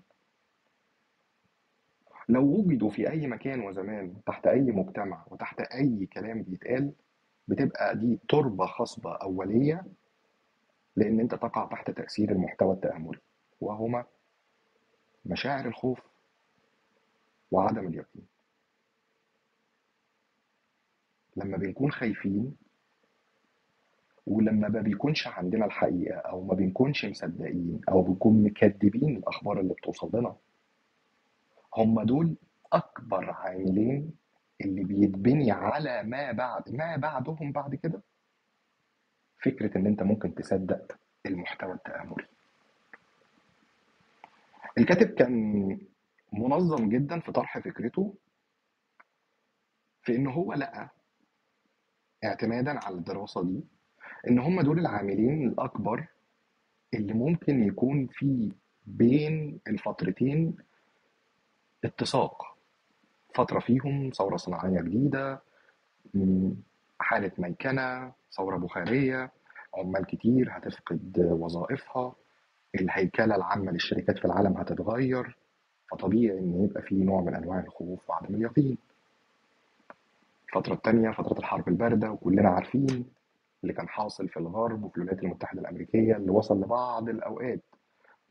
لو وجدوا في أي مكان وزمان تحت أي مجتمع وتحت أي كلام بيتقال بتبقى دي تربة خصبة أولية لأن أنت تقع تحت تأثير المحتوى التآمري وهما مشاعر الخوف وعدم اليقين. لما بنكون خايفين ولما ما بيكونش عندنا الحقيقة أو ما بنكونش مصدقين أو بنكون مكذبين الأخبار اللي بتوصل لنا هم دول أكبر عاملين اللي بيتبني على ما بعد ما بعدهم بعد كده؟ فكرة إن أنت ممكن تصدق المحتوى التآمري الكاتب كان منظم جدا في طرح فكرته في إن هو لقى اعتمادا على الدراسة دي إن هم دول العاملين الأكبر اللي ممكن يكون في بين الفترتين اتساق. فترة فيهم ثورة صناعية جديدة حالة ميكنة ثورة بخارية عمال كتير هتفقد وظائفها. الهيكلة العامة للشركات في العالم هتتغير فطبيعي إن يبقى في نوع من أنواع الخوف وعدم اليقين. الفترة التانية فترة الحرب الباردة وكلنا عارفين اللي كان حاصل في الغرب وفي الولايات المتحدة الأمريكية اللي وصل لبعض الأوقات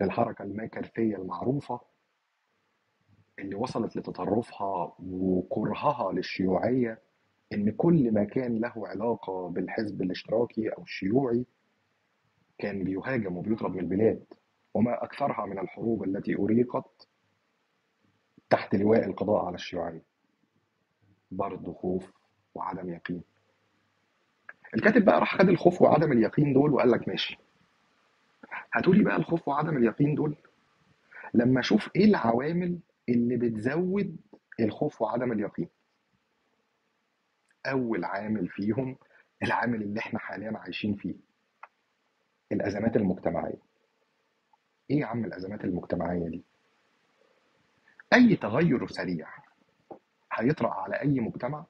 للحركة الميكارثية المعروفة. اللي وصلت لتطرفها وكرهها للشيوعية إن كل ما كان له علاقة بالحزب الاشتراكي أو الشيوعي كان بيهاجم وبيطرد من البلاد وما أكثرها من الحروب التي أريقت تحت لواء القضاء على الشيوعية. برضه خوف وعدم يقين. الكاتب بقى راح خد الخوف وعدم اليقين دول وقال لك ماشي. هاتولي بقى الخوف وعدم اليقين دول. لما أشوف إيه العوامل اللي بتزود الخوف وعدم اليقين. أول عامل فيهم العامل اللي إحنا حاليا عايشين فيه الأزمات المجتمعية. إيه يا عم الأزمات المجتمعية دي؟ أي تغير سريع هيطرأ على أي مجتمع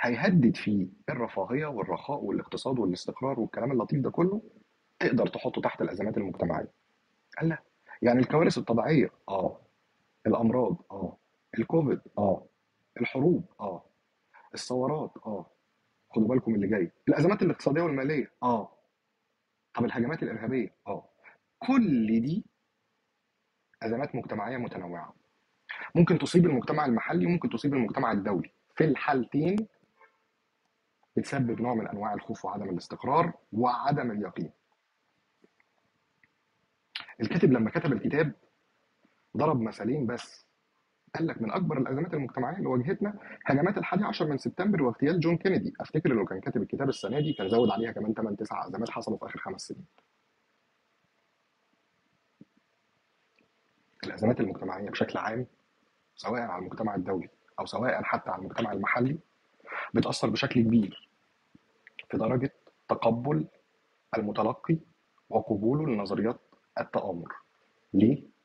هيهدد فيه الرفاهية والرخاء والاقتصاد والاستقرار والكلام اللطيف ده كله تقدر تحطه تحت الأزمات المجتمعية. قال لا. يعني الكوارث الطبيعية آه. الأمراض آه. الكوفيد آه. الحروب آه. الثورات آه. خدوا بالكم اللي جاي. الأزمات الاقتصادية والمالية آه. طب الهجمات الإرهابية آه. كل دي أزمات مجتمعية متنوعة. ممكن تصيب المجتمع المحلي وممكن تصيب المجتمع الدولي. في الحالتين بتسبب نوع من أنواع الخوف وعدم الاستقرار وعدم اليقين. الكاتب لما كتب الكتاب ضرب مثالين بس. قال لك من أكبر الأزمات المجتمعية اللي واجهتنا هجمات الحادي عشر من سبتمبر واغتيال جون كينيدي. أفتكر إنه كان كاتب الكتاب السنة دي كان زود عليها كمان 8 9 أزمات حصلوا في آخر خمس سنين. الأزمات المجتمعية بشكل عام سواء على المجتمع الدولي أو سواء حتى على المجتمع المحلي بتأثر بشكل كبير في درجة تقبل المتلقي وقبوله لنظريات التآمر. ليه؟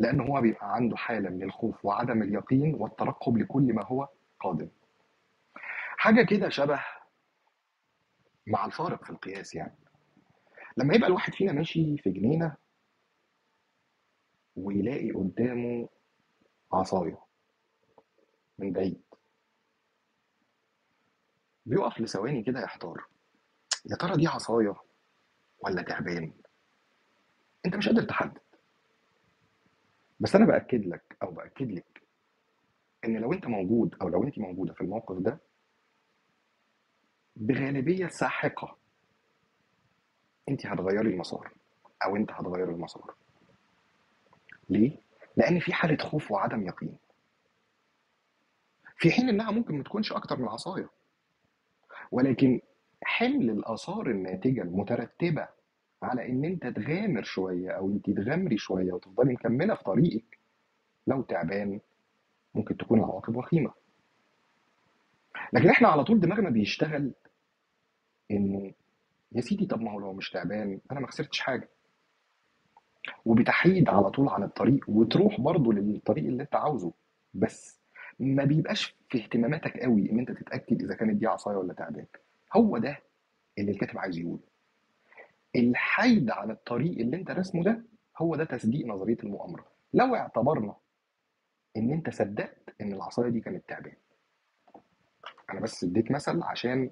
لأن هو بيبقى عنده حالة من الخوف وعدم اليقين والترقب لكل ما هو قادم. حاجة كده شبه مع الفارق في القياس يعني. لما يبقى الواحد فينا ماشي في جنينة ويلاقي قدامه عصاية من بعيد بيقف لثواني كده يحتار. يا ترى دي عصاية ولا تعبان؟ أنت مش قادر تحدد. بس أنا بأكد لك أو بأكد لك إن لو أنت موجود أو لو انت موجودة في الموقف ده بغالبية ساحقة انت هتغيري المسار أو أنت هتغير المسار. ليه؟ لأن في حالة خوف وعدم يقين. في حين إنها ممكن ما تكونش أكتر من عصايه ولكن حمل الآثار الناتجة المترتبة على إن أنت تغامر شوية أو أنت تغامري شوية وتفضلي مكملة في طريقك. لو تعبان ممكن تكون العواقب وخيمة. لكن إحنا على طول دماغنا بيشتغل انه يا سيدي طب ما هو لو مش تعبان أنا ما خسرتش حاجة. وبتحيد على طول عن الطريق وتروح برضه للطريق اللي أنت عاوزه. بس ما بيبقاش في اهتماماتك قوي إن أنت تتأكد إذا كانت دي عصاية ولا تعبان. هو ده اللي الكاتب عايز يقوله. الحيد عن الطريق اللي انت رسمه ده هو ده تصديق نظرية المؤامرة. لو اعتبرنا إن أنت صدقت إن العصاية دي كانت تعبان أنا بس اديت مثل عشان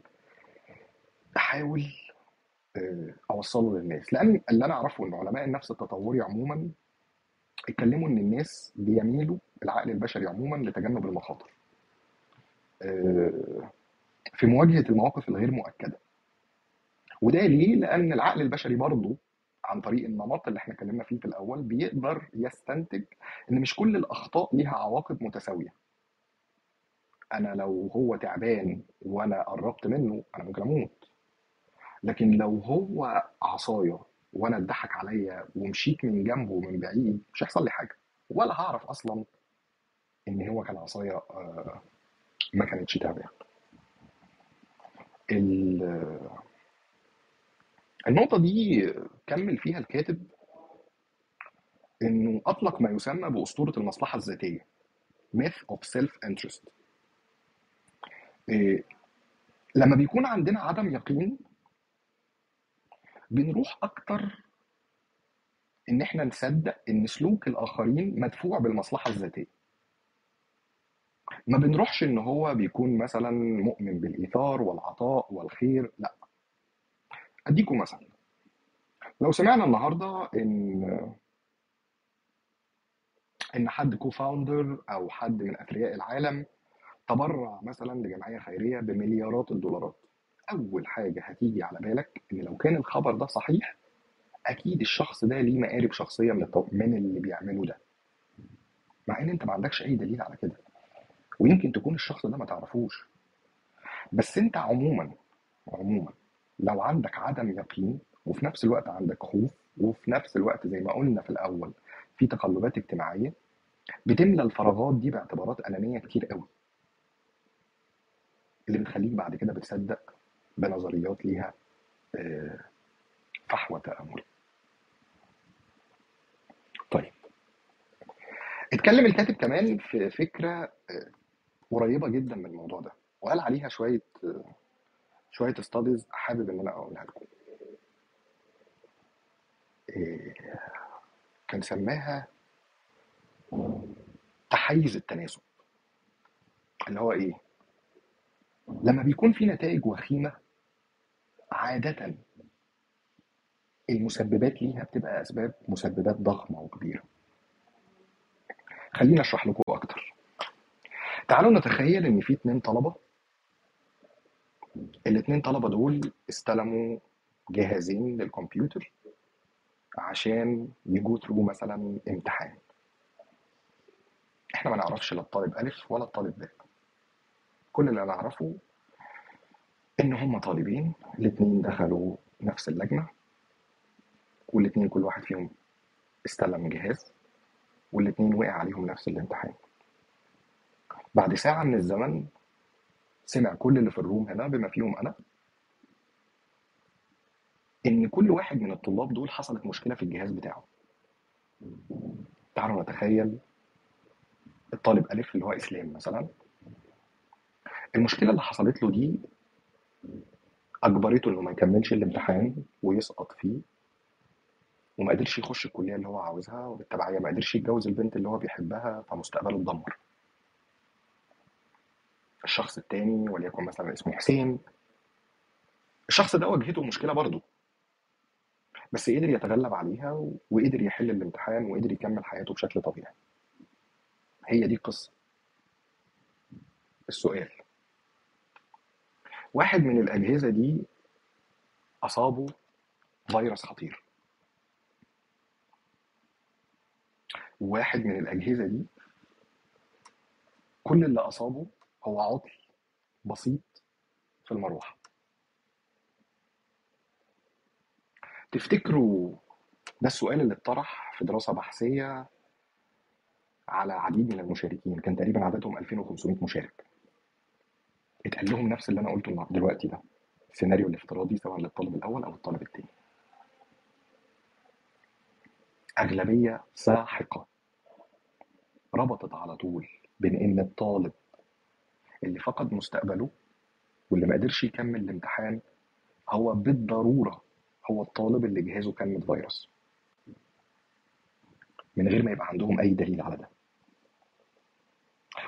أحاول آه، أوصله للناس. لأن اللي أنا أعرفه إن علماء النفس التطوري عموما اتكلموا إن الناس بيميلوا العقل البشري عموما لتجنب المخاطر. آه، في مواجهة المواقف الغير مؤكدة. وده ليه؟ لأن العقل البشري برضه عن طريق النمط اللي إحنا اتكلمنا فيه في الأول بيقدر يستنتج إن مش كل الأخطاء ليها عواقب متساوية. أنا لو هو تعبان وأنا قربت منه أنا ممكن أموت. لكن لو هو عصاية وأنا اتضحك عليا ومشيت من جنبه من بعيد مش هيحصل لي حاجة ولا هعرف أصلا إن هو كان عصاية آه، ما كانتش تعبان. ال- النقطة دي كمل فيها الكاتب إنه أطلق ما يسمى بأسطورة المصلحة الذاتية myth of self interest إيه لما بيكون عندنا عدم يقين بنروح أكتر إن إحنا نصدق إن سلوك الآخرين مدفوع بالمصلحة الذاتية. ما بنروحش إن هو بيكون مثلا مؤمن بالإيثار والعطاء والخير لأ. أديكم مثلا. لو سمعنا النهاردة إن إن حد كو فاوندر أو حد من أثرياء العالم تبرع مثلا لجمعية خيرية بمليارات الدولارات. أول حاجة هتيجي على بالك إن لو كان الخبر ده صحيح أكيد الشخص ده ليه مقارب شخصية من من اللي بيعمله ده. مع إن أنت ما عندكش أي دليل على كده. ويمكن تكون الشخص ده ما تعرفوش. بس أنت عموما عموما لو عندك عدم يقين وفي نفس الوقت عندك خوف وفي نفس الوقت زي ما قلنا في الأول في تقلبات اجتماعية بتملى الفراغات دي باعتبارات أنانية كتير قوي. اللي بتخليك بعد كده بتصدق بنظريات ليها آه، فحوى تأمل. طيب. اتكلم الكاتب كمان في فكرة آه، قريبة جدا من الموضوع ده وقال عليها شوية شوية ستاديز حابب إن أنا أقولها لكم. آه، كان سماها تحيز التناسب. اللي هو إيه؟ لما بيكون في نتائج وخيمة عادة المسببات ليها بتبقى أسباب مسببات ضخمة وكبيرة. خليني أشرح لكم أكتر. تعالوا نتخيل إن في اتنين طلبة الاتنين طلبة دول استلموا جهازين للكمبيوتر عشان يجو ثرو مثلا امتحان. إحنا ما نعرفش لا الطالب ألف ولا الطالب باء. كل اللي نعرفه إن هم طالبين الاتنين دخلوا نفس اللجنة والاتنين كل واحد فيهم استلم جهاز والاتنين وقع عليهم نفس الامتحان. بعد ساعة من الزمن سمع كل اللي في الروم هنا بما فيهم أنا. إن كل واحد من الطلاب دول حصلت مشكلة في الجهاز بتاعه. تعالوا نتخيل الطالب ألف اللي هو إسلام مثلا. المشكلة اللي حصلت له دي أجبرته إنه ما يكملش الامتحان ويسقط فيه وما قدرش يخش الكلية اللي هو عاوزها وبالتبعية ما قدرش يتجوز البنت اللي هو بيحبها فمستقبله اتدمر. الشخص التاني وليكن مثلا اسمه حسين. الشخص ده واجهته مشكلة برضه بس قدر يتغلب عليها وقدر يحل الامتحان وقدر يكمل حياته بشكل طبيعي. هي دي القصة. السؤال. واحد من الأجهزة دي أصابه فيروس خطير. وواحد من الأجهزة دي كل اللي أصابه هو عطل بسيط في المروحة. تفتكروا ده السؤال اللي اتطرح في دراسة بحثية على عديد من المشاركين؟ كان تقريبا عددهم 2500 مشارك. اتقال لهم نفس اللي أنا قلته دلوقتي ده. السيناريو الافتراضي سواء للطالب الأول أو الطالب الثاني أغلبية ساحقة ربطت على طول بين ان الطالب اللي فقد مستقبله واللي ما قدرش يكمل الامتحان هو بالضرورة هو الطالب اللي جهازه كان متفيروس من غير ما يبقى عندهم أي دليل على ده.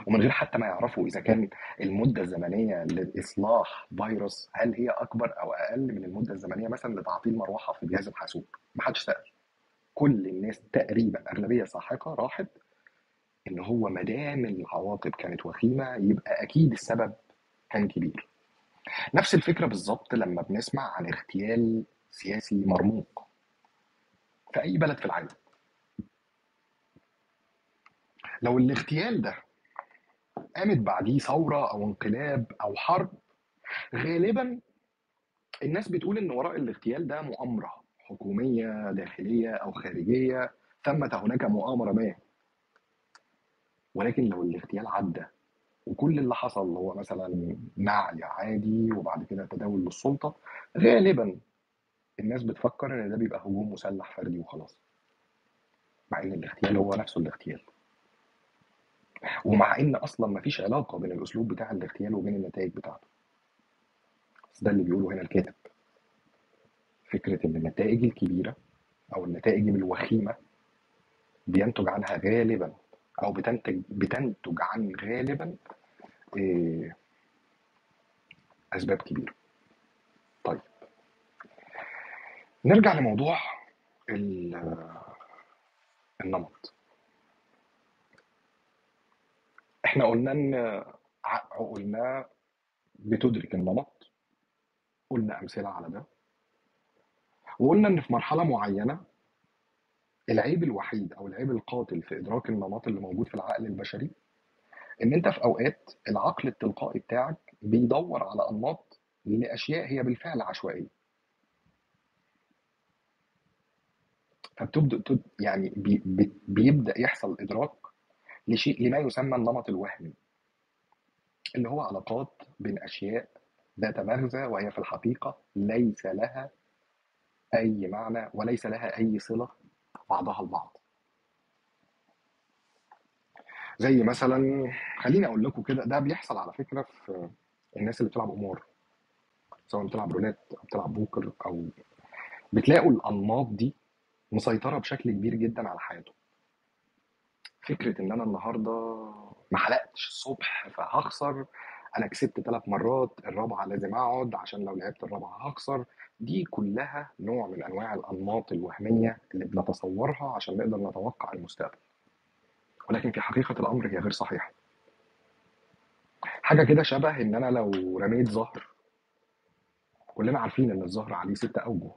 ومن غير حتى ما يعرفوا إذا كان المدة الزمنية لإصلاح فيروس هل هي أكبر أو أقل من المدة الزمنية مثلا لتعطيل مروحة في جهاز الحاسوب؟ ما حدش سأل. كل الناس تقريبا أغلبية ساحقة راحت إن هو ما دام العواقب كانت وخيمة يبقى أكيد السبب كان كبير. نفس الفكرة بالظبط لما بنسمع عن اغتيال سياسي مرموق في أي بلد في العالم. لو الاغتيال ده قامت بعديه ثورة أو انقلاب أو حرب غالبا الناس بتقول إن وراء الاغتيال ده مؤامرة حكومية داخلية أو خارجية ثمة هناك مؤامرة ما. ولكن لو الاغتيال عدى وكل اللي حصل هو مثلا نعي عادي وبعد كده تداول للسلطة غالبا الناس بتفكر إن ده بيبقى هجوم مسلح فردي وخلاص. مع إن الاغتيال هو نفسه الاغتيال. ومع إن أصلا ما فيش علاقة بين الأسلوب بتاع الاغتيال وبين النتائج بتاعته. بس ده اللي بيقوله هنا الكاتب. فكرة إن النتائج الكبيرة أو النتائج الوخيمة بينتج عنها غالبا أو بتنتج بتنتج عن غالبا إيه، أسباب كبيرة. طيب. نرجع لموضوع ال- النمط. إحنا قلنا إن عقولنا بتدرك النمط قلنا أمثلة على ده وقلنا إن في مرحلة معينة العيب الوحيد أو العيب القاتل في إدراك النمط اللي موجود في العقل البشري إن أنت في أوقات العقل التلقائي بتاعك بيدور على أنماط لأشياء هي بالفعل عشوائية. فبتبدأ تد- يعني بي بي- بيبدأ يحصل إدراك لشيء لما يسمى النمط الوهمي. اللي هو علاقات بين أشياء ذات مغزى وهي في الحقيقة ليس لها أي معنى وليس لها أي صلة بعضها البعض زي مثلا خليني أقول لكم كده ده بيحصل على فكرة في الناس اللي بتلعب قمار. سواء بتلعب رولات أو بتلعب بوكر أو بتلاقوا الأنماط دي مسيطرة بشكل كبير جدا على حياته فكرة إن أنا النهارده ما حلقتش الصبح فهخسر أنا كسبت ثلاث مرات الرابعة لازم أقعد عشان لو لعبت الرابعة هخسر. دي كلها نوع من أنواع الأنماط الوهمية اللي بنتصورها عشان نقدر نتوقع المستقبل. ولكن في حقيقة الأمر هي غير صحيحة. حاجة كده شبه إن أنا لو رميت زهر كلنا عارفين إن الزهر عليه ست اوجه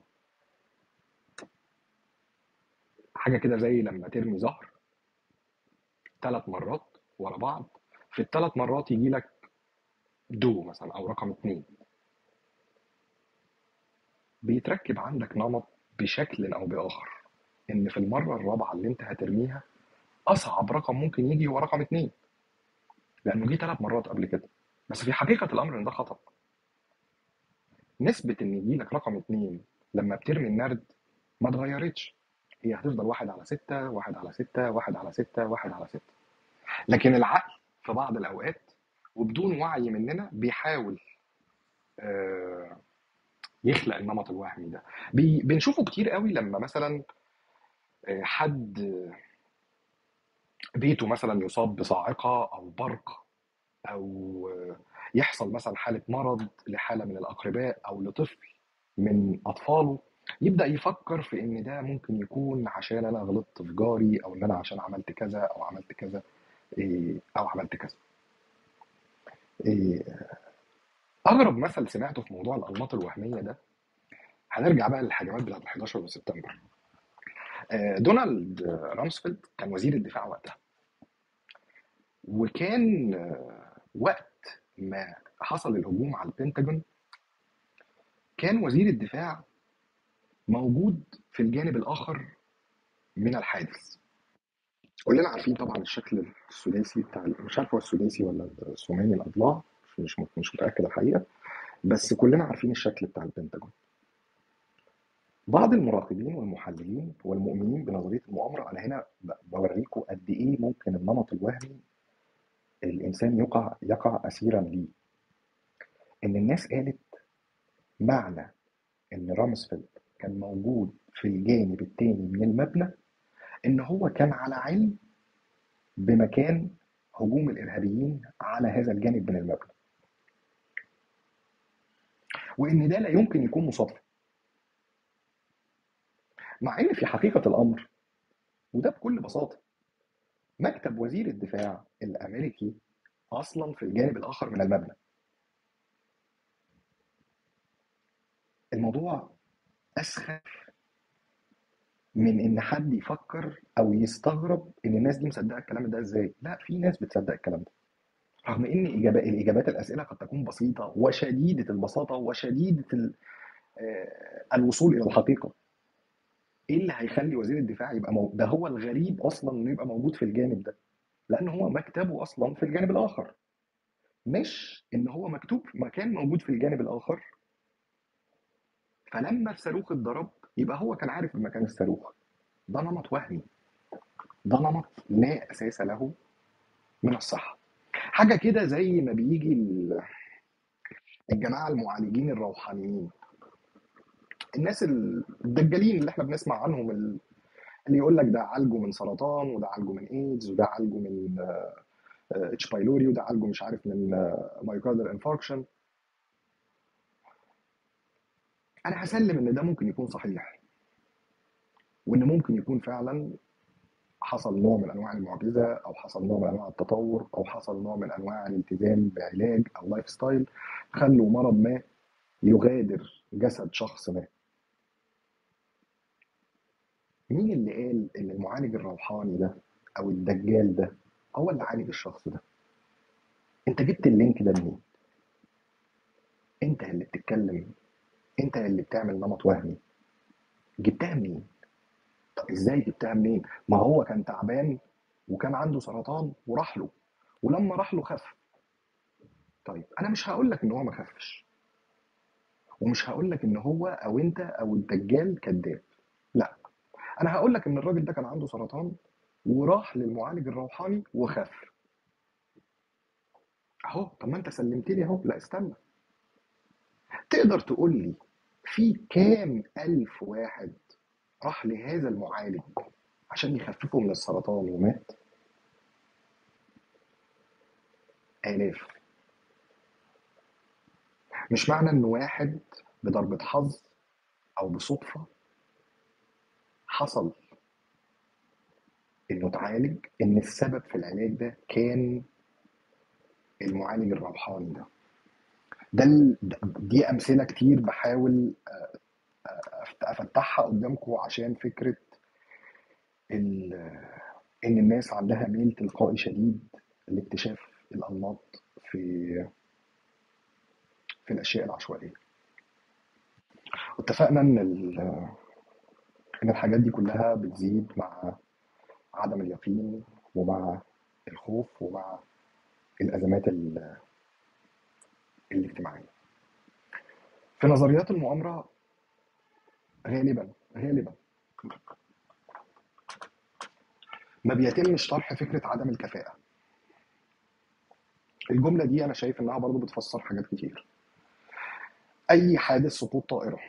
حاجة كده زي لما ترمي زهر ثلاث مرات ورا بعض في الثلاث مرات يجي لك دو مثلا أو رقم اثنين بيتركب عندك نمط بشكل أو بآخر إن في المرة الرابعة اللي أنت هترميها أصعب رقم ممكن يجي هو رقم اثنين لأنه جه ثلاث مرات قبل كده. بس في حقيقة الأمر إن ده خطأ. نسبة إن يجي لك رقم اتنين لما بترمي النرد ما اتغيرتش. هي هتفضل واحد على ستة واحد على ستة واحد على ستة واحد على ستة. لكن العقل في بعض الأوقات وبدون وعي مننا بيحاول آه، يخلق النمط الوهمي ده. بنشوفه كتير قوي لما مثلا آه، حد بيته مثلا يصاب بصاعقة أو برق آه، يحصل مثلا حالة مرض لحالة من الأقرباء أو لطفل من أطفاله يبدأ يفكر في إن ده ممكن يكون عشان أنا غلطت في جاري أو إن أنا عشان عملت كذا أو عملت كذا إيه، أو عملت كذا. أغرب مثل سمعته في موضوع الأنماط الوهمية ده هنرجع بقى للهجمات بتاعت 11 سبتمبر. آه، دونالد رامسفيلد كان وزير الدفاع وقتها. وكان آه، وقت ما حصل الهجوم على البنتاجون كان وزير الدفاع موجود في الجانب الآخر من الحادث. كلنا عارفين طبعا الشكل السداسي بتاع مش عارف هو السداسي ولا الثماني الأضلاع. مش مش متأكد الحقيقة. بس كلنا عارفين الشكل بتاع البنتاجون. بعض المراقبين والمحللين والمؤمنين بنظرية المؤامرة أنا هنا بوريكم قد إيه ممكن النمط الوهمي الإنسان يقع يقع أسيرا ليه. إن الناس قالت معنى إن رامسفيلد كان موجود في الجانب التاني من المبنى إن هو كان على علم بمكان هجوم الإرهابيين على هذا الجانب من المبنى. وإن ده لا يمكن يكون مصادفة مع إن في حقيقة الأمر وده بكل بساطة مكتب وزير الدفاع الأمريكي أصلا في الجانب الآخر من المبنى. الموضوع أسخف من إن حد يفكر أو يستغرب إن الناس دي مصدقة الكلام ده إزاي. لا في ناس بتصدق الكلام ده. رغم إن الإجابات الأسئلة قد تكون بسيطة وشديدة البساطة وشديدة آه، الوصول إلى الحقيقة. إيه اللي هيخلي وزير الدفاع يبقى مو... ده هو الغريب أصلا إنه يبقى موجود في الجانب ده لأن هو مكتبه أصلا في الجانب الآخر. مش إن هو مكتوب مكان موجود في الجانب الآخر. فلما الصاروخ اتضرب يبقى هو كان عارف مكان الصاروخ. ده نمط وهمي. ده نمط لا أساس له من الصحة. حاجة كده زي ما بيجي ال- الجماعة المعالجين الروحانيين. الناس الدجالين اللي إحنا بنسمع عنهم ال- اللي يقول لك ده عالجه من سرطان وده عالجه من ايدز وده عالجه من H. pylori وده عالجه مش عارف من myocardial infarction أنا هسلم إن ده ممكن يكون صحيح وإن ممكن يكون فعلا حصل نوع من أنواع المعجزة أو حصل نوع من أنواع التطور أو حصل نوع من أنواع الالتزام بعلاج أو lifestyle خلوا مرض ما يغادر جسد شخص ما. مين اللي قال إن المعالج الروحاني ده أو الدجال ده هو اللي عالج الشخص ده؟ أنت جبت اللينك ده منين؟ أنت اللي بتتكلم أنت اللي بتعمل نمط وهمي. جبتها منين؟ طب إزاي جبتها منين ما هو كان تعبان وكان عنده سرطان وراح له ولما راح له خف. طيب أنا مش هقول لك إن هو ما خفش. ومش هقول لك إن هو أو أنت أو الدجال كذاب. لا أنا هقول لك إن الراجل ده كان عنده سرطان وراح للمعالج الروحاني وخف. أهو طب ما أنت سلمت لي أهو. لا استنى. تقدر تقول لي في كام ألف واحد راح لهذا المعالج عشان يخففه من السرطان ومات آلاف. مش معنى إن واحد بضربة حظ أو بصدفة حصل إنه اتعالج إن السبب في العلاج ده كان المعالج الروحاني ده. ده دي أمثلة كتير بحاول أفتحها قدامكم عشان فكرة ال- إن الناس عندها ميل تلقائي شديد لاكتشاف الأنماط في في الأشياء العشوائية. واتفقنا إن ال- إن الحاجات دي كلها بتزيد مع عدم اليقين ومع الخوف ومع الأزمات ال- الاجتماعية. في نظريات المؤامرة غالبا غالبا. ما بيتمش طرح فكرة عدم الكفاءة. الجملة دي أنا شايف إنها برضو بتفسر حاجات كتير. أي حادث سقوط طائرة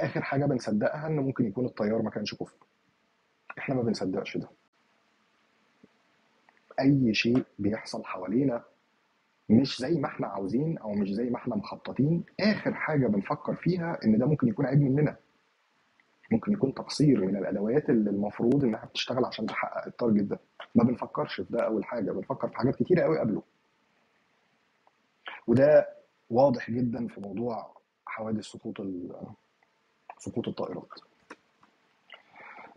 آخر حاجة بنصدقها إن ممكن يكون الطيار ما كانش كفء. إحنا ما بنصدقش ده. أي شيء بيحصل حوالينا مش زي ما إحنا عاوزين أو مش زي ما إحنا مخططين آخر حاجة بنفكر فيها إن ده ممكن يكون عيب مننا. ممكن يكون تقصير من الأدوات اللي المفروض إنها بتشتغل عشان تحقق التارجت ده. ما بنفكرش في ده أول حاجة بنفكر في حاجات كتيرة قوي قبله. وده واضح جدا في موضوع حوادث سقوط سقوط الطائرات.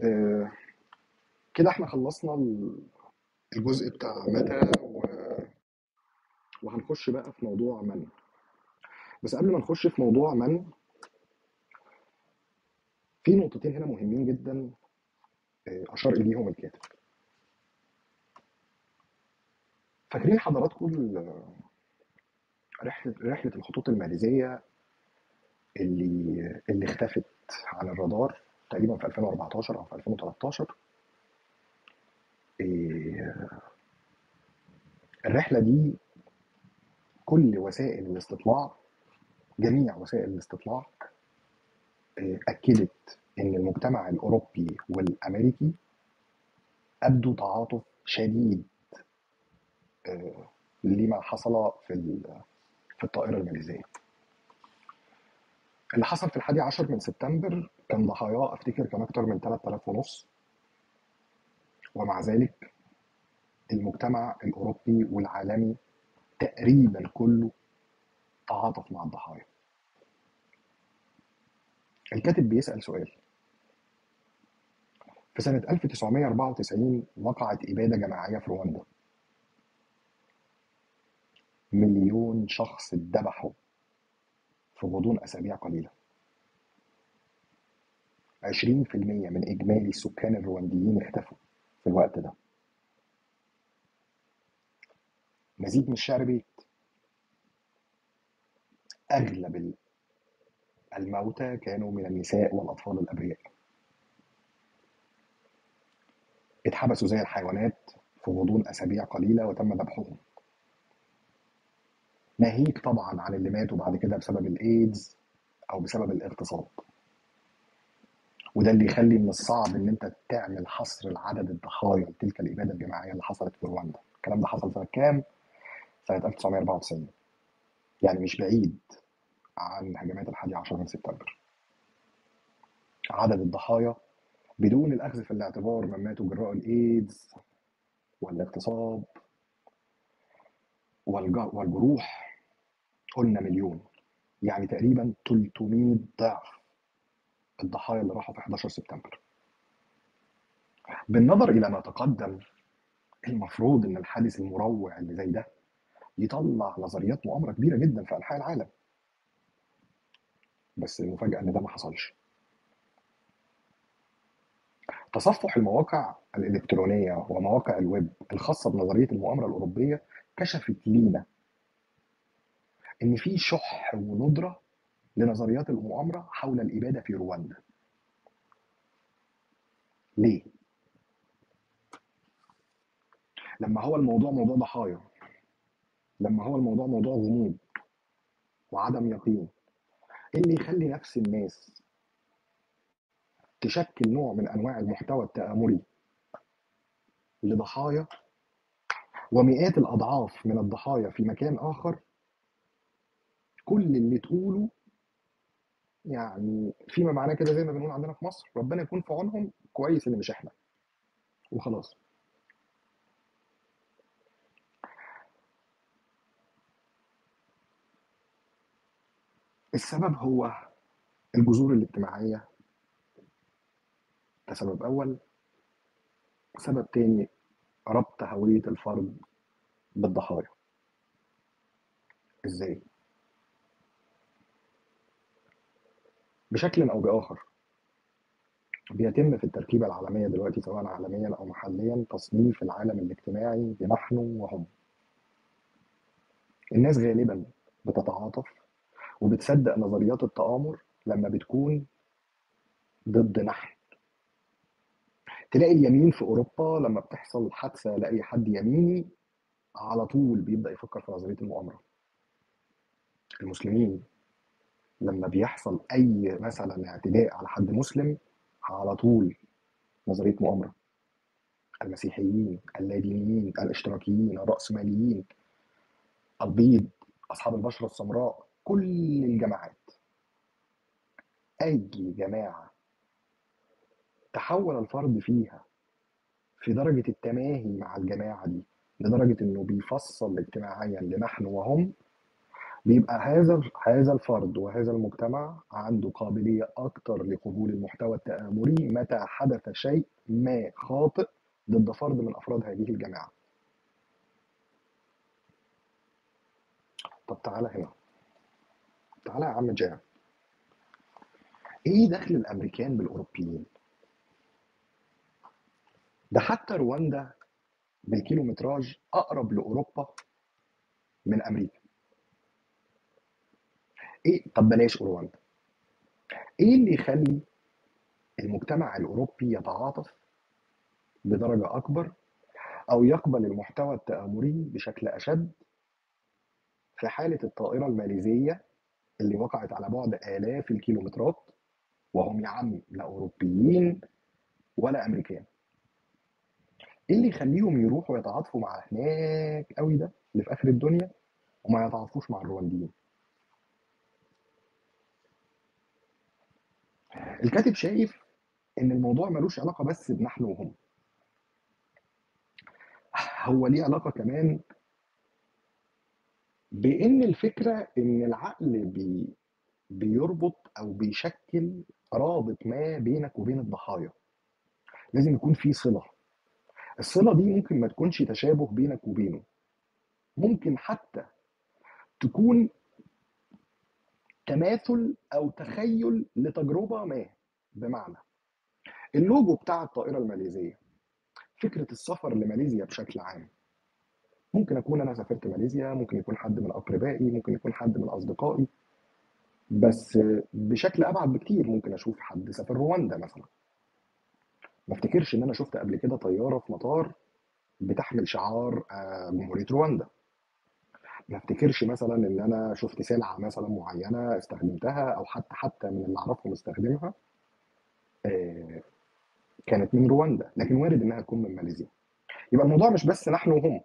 آه، كده إحنا خلصنا ال- الجزء بتاع متى وهنخش بقى في موضوع من. بس قبل ما نخش في موضوع من في نقطتين هنا مهمين جدا آه، أشار إليهم الكاتب. فاكرين حضراتكم رحلة رحلة الخطوط الماليزية اللي اللي اختفت عن الرادار تقريبا في 2014 أو في 2013 إيه، الرحلة دي كل وسائل الاستطلاع جميع وسائل الاستطلاع أكدت إن المجتمع الأوروبي والأمريكي ابدوا تعاطف شديد آه، لما حصل في في الطائرة الماليزية. اللي حصل في الحادي عشر من سبتمبر كان ضحاياه أفتكر كان أكتر من 3000 ونص. ومع ذلك المجتمع الأوروبي والعالمي تقريبا كله تعاطف مع الضحايا. الكاتب بيسأل سؤال. في سنة 1994 وقعت إبادة جماعية في رواندا. مليون شخص اتذبحوا في غضون أسابيع قليلة. 20% من إجمالي السكان الروانديين اختفوا في الوقت ده. مزيد من الشعر بيت. أغلب الموتى كانوا من النساء والأطفال الأبرياء. اتحبسوا زي الحيوانات في غضون أسابيع قليلة وتم ذبحهم. ناهيك طبعا عن اللي ماتوا بعد كده بسبب الإيدز أو بسبب الاغتصاب. وده اللي يخلي من الصعب إن أنت تعمل حصر لعدد الضحايا لتلك الإبادة الجماعية اللي حصلت في رواندا. الكلام ده حصل سنة كام؟ سنة 1994 يعني مش بعيد. عن هجمات الحادي عشر من سبتمبر. عدد الضحايا بدون الأخذ في الاعتبار من ماتوا جراء الإيدز والاغتصاب والج- والجروح قلنا مليون. يعني تقريبا 300 ضعف الضحايا اللي راحوا في 11 سبتمبر. بالنظر إلى ما تقدم المفروض إن الحادث المروع اللي زي ده يطلع نظريات مؤامرة كبيرة جدا في أنحاء العالم. بس المفاجاه إن ده ما حصلش. تصفح المواقع الإلكترونية ومواقع الويب الخاصة بنظرية المؤامرة الأوروبية كشفت لينا إن في شح وندرة لنظريات المؤامرة حول الإبادة في رواندا. ليه؟ لما هو الموضوع موضوع ضحايا لما هو الموضوع موضوع غموض وعدم يقين اللي يخلي نفس الناس تشكل نوع من أنواع المحتوى التآمري لضحايا ومئات الأضعاف من الضحايا في مكان آخر كل اللي تقوله يعني فيما معناه كده زي ما بنقول عندنا في مصر ربنا يكون في عونهم كويس اللي مش إحنا. وخلاص. السبب هو الجذور الاجتماعية. ده سبب أول. سبب تاني ربط هوية الفرد بالضحايا. إزاي؟ بشكل أو بآخر بيتم في التركيبة العالمية دلوقتي سواء عالميا أو محليا تصنيف العالم الاجتماعي بنحن وهم. الناس غالبا بتتعاطف وبتصدق نظريات التآمر لما بتكون ضد نحن تلاقي اليمين في أوروبا لما بتحصل حادثة لأي حد يميني على طول بيبدأ يفكر في نظرية المؤامرة. المسلمين لما بيحصل أي مثلا اعتداء على حد مسلم على طول نظرية مؤامرة. المسيحيين اللادينيين الاشتراكيين الرأسماليين البيض أصحاب البشرة السمراء كل الجماعات أي جماعة تحول الفرد فيها في درجة التماهي مع الجماعة دي لدرجة إنه بيفصل اجتماعيا لنحن وهم بيبقى هذا هذا الفرد وهذا المجتمع عنده قابلية أكتر لقبول المحتوى التآمري متى حدث شيء ما خاطئ ضد فرد من أفراد هذه الجماعة. طب تعالى هنا تعالى يا عم جان إيه دخل الأمريكان بالأوروبيين؟ ده حتى رواندا بالكيلومتراج أقرب لأوروبا من أمريكا. إيه طب بلاش رواندا. إيه اللي يخلي المجتمع الأوروبي يتعاطف بدرجة أكبر أو يقبل المحتوى التآمري بشكل أشد في حالة الطائرة الماليزية اللي وقعت على بعد آلاف الكيلومترات وهم يا عم لا أوروبيين ولا أمريكان. إيه اللي يخليهم يروحوا يتعاطفوا مع هناك قوي ده اللي في آخر الدنيا وما يتعاطفوش مع الروانديين الكاتب شايف إن الموضوع ملوش علاقة بس بنحن وهم. هو ليه علاقة كمان بإن الفكرة إن العقل بي بيربط أو بيشكل رابط ما بينك وبين الضحايا. لازم يكون في صلة. الصلة دي ممكن ما تكونش تشابه بينك وبينه. ممكن حتى تكون تماثل أو تخيل لتجربة ما بمعنى اللوجو بتاع الطائرة الماليزية. فكرة السفر لماليزيا بشكل عام. ممكن أكون أنا سافرت ماليزيا ممكن يكون حد من أقربائي ممكن يكون حد من أصدقائي بس بشكل أبعد بكتير ممكن أشوف حد سافر رواندا مثلا. ما أفتكرش إن أنا شفت قبل كده طيارة في مطار بتحمل شعار آه، جمهورية رواندا. ما أفتكرش مثلا إن أنا شفت سلعة مثلا معينة استخدمتها أو حتى حتى من اللي أعرفهم استخدمها آه، كانت من رواندا لكن وارد إنها تكون من ماليزيا. يبقى الموضوع مش بس نحن وهم.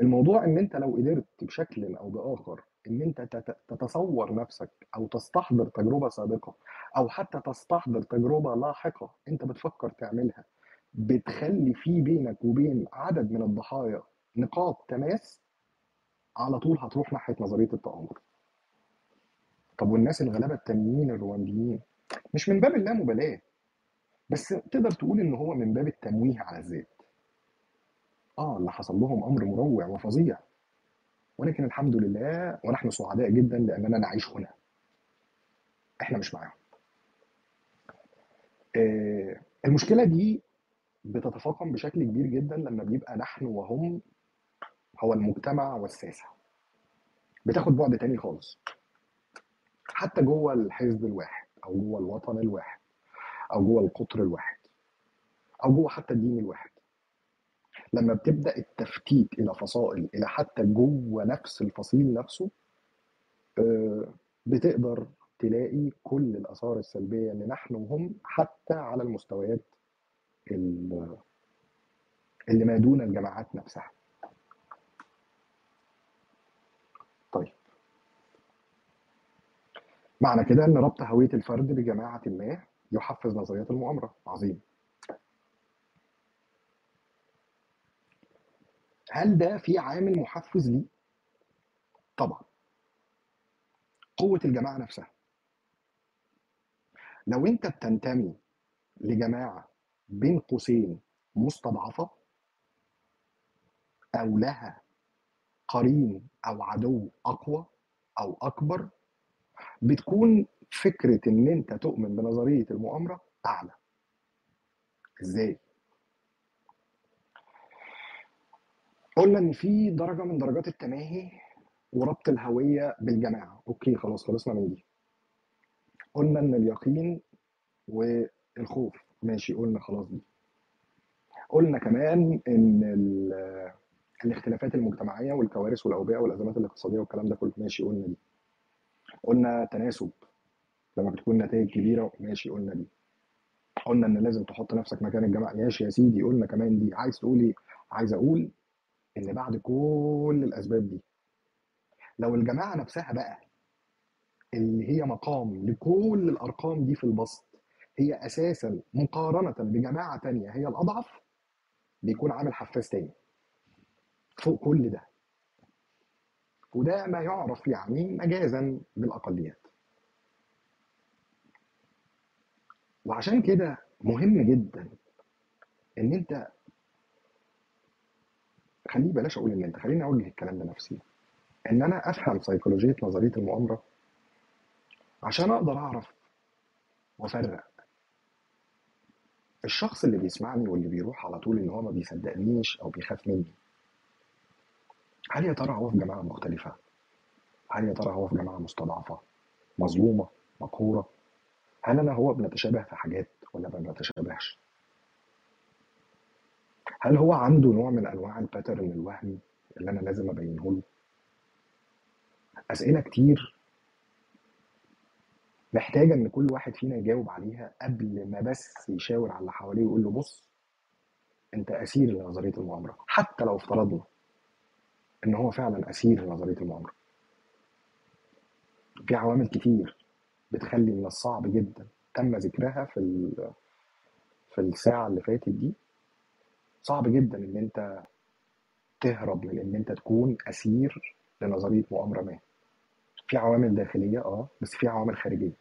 الموضوع إن أنت لو قدرت بشكل أو بآخر إن أنت تت- تتصور نفسك أو تستحضر تجربة سابقة أو حتى تستحضر تجربة لاحقة أنت بتفكر تعملها بتخلي في بينك وبين عدد من الضحايا نقاط تماس على طول هتروح ناحية نظرية التآمر. طب والناس الغلابة التانيين الروانديين مش من باب اللامبالاة بس تقدر تقول إن هو من باب التمويه على الذات. آه اللي حصل لهم أمر مروع وفظيع. ولكن الحمد لله ونحن سعداء جدا لأننا نعيش هنا. إحنا مش معاهم. آه المشكلة دي بتتفاقم بشكل كبير جدا لما بيبقى نحن وهم هو المجتمع والساسه بتاخد بعد تاني خالص. حتى جوه الحزب الواحد أو جوه الوطن الواحد أو جوه القطر الواحد أو جوه حتى الدين الواحد. لما بتبدأ التفتيت إلى فصائل إلى حتى جوه نفس الفصيل نفسه آه، بتقدر تلاقي كل الآثار السلبية اللي نحن وهم حتى على المستويات ال- اللي ما دون الجماعات نفسها. طيب. معنى كده إن ربط هوية الفرد بجماعة ما يحفز نظريات المؤامرة. عظيم. هل ده في عامل محفز ليه؟ طبعا. قوة الجماعة نفسها. لو أنت بتنتمي لجماعة بين قوسين مستضعفة أو لها قرين أو عدو أقوى أو أكبر بتكون فكرة إن أنت تؤمن بنظرية المؤامرة أعلى. إزاي؟ قلنا إن في درجة من درجات التماهي وربط الهوية بالجماعة. أوكي خلاص خلصنا من دي. قلنا إن اليقين والخوف. ماشي قلنا خلاص دي. قلنا كمان إن ال- الاختلافات المجتمعية والكوارث والأوبئة والأزمات الاقتصادية والكلام ده كله. ماشي قلنا دي. قلنا تناسب لما بتكون نتائج كبيرة ماشي قلنا دي. قلنا إن لازم تحط نفسك مكان الجماعة. ماشي يا سيدي قلنا كمان دي. عايز تقول إيه عايز أقول إن بعد كل الأسباب دي لو الجماعة نفسها بقى اللي هي مقام لكل الأرقام دي في البسط هي أساسا مقارنة بجماعة تانية هي الأضعف بيكون عامل حفاز تاني فوق كل ده. وده ما يعرف يعني مجازا بالأقليات. وعشان كده مهم جدا إن أنت خليه بلاش أقول إن أنت خليني اوجه الكلام ده نفسي إن أنا أفهم سيكولوجيه نظرية المؤامرة عشان أقدر أعرف وأفرق. الشخص اللي بيسمعني واللي بيروح على طول إن هو ما بيصدقنيش أو بيخاف مني هل يا ترى هو في جماعة مختلفة؟ هل يا ترى هو في جماعة مستضعفة مظلومة مقهورة؟ هل أنا هو بنتشابه في حاجات ولا ما بنتشابهش؟ هل هو عنده نوع من أنواع الباترن الوهمي اللي أنا لازم أبينه له؟ أسئلة كتير. محتاجه إن كل واحد فينا يجاوب عليها قبل ما بس يشاور على اللي حواليه ويقول له بص أنت أسير لنظرية المؤامرة. حتى لو افترضنا إن هو فعلا أسير لنظرية المؤامرة. في عوامل كتير بتخلي من الصعب جدا تم ذكرها في في الساعة اللي فاتت دي. صعب جدا إن أنت تهرب من إن أنت تكون أسير لنظرية مؤامرة ما. في عوامل داخلية آه بس في عوامل خارجية.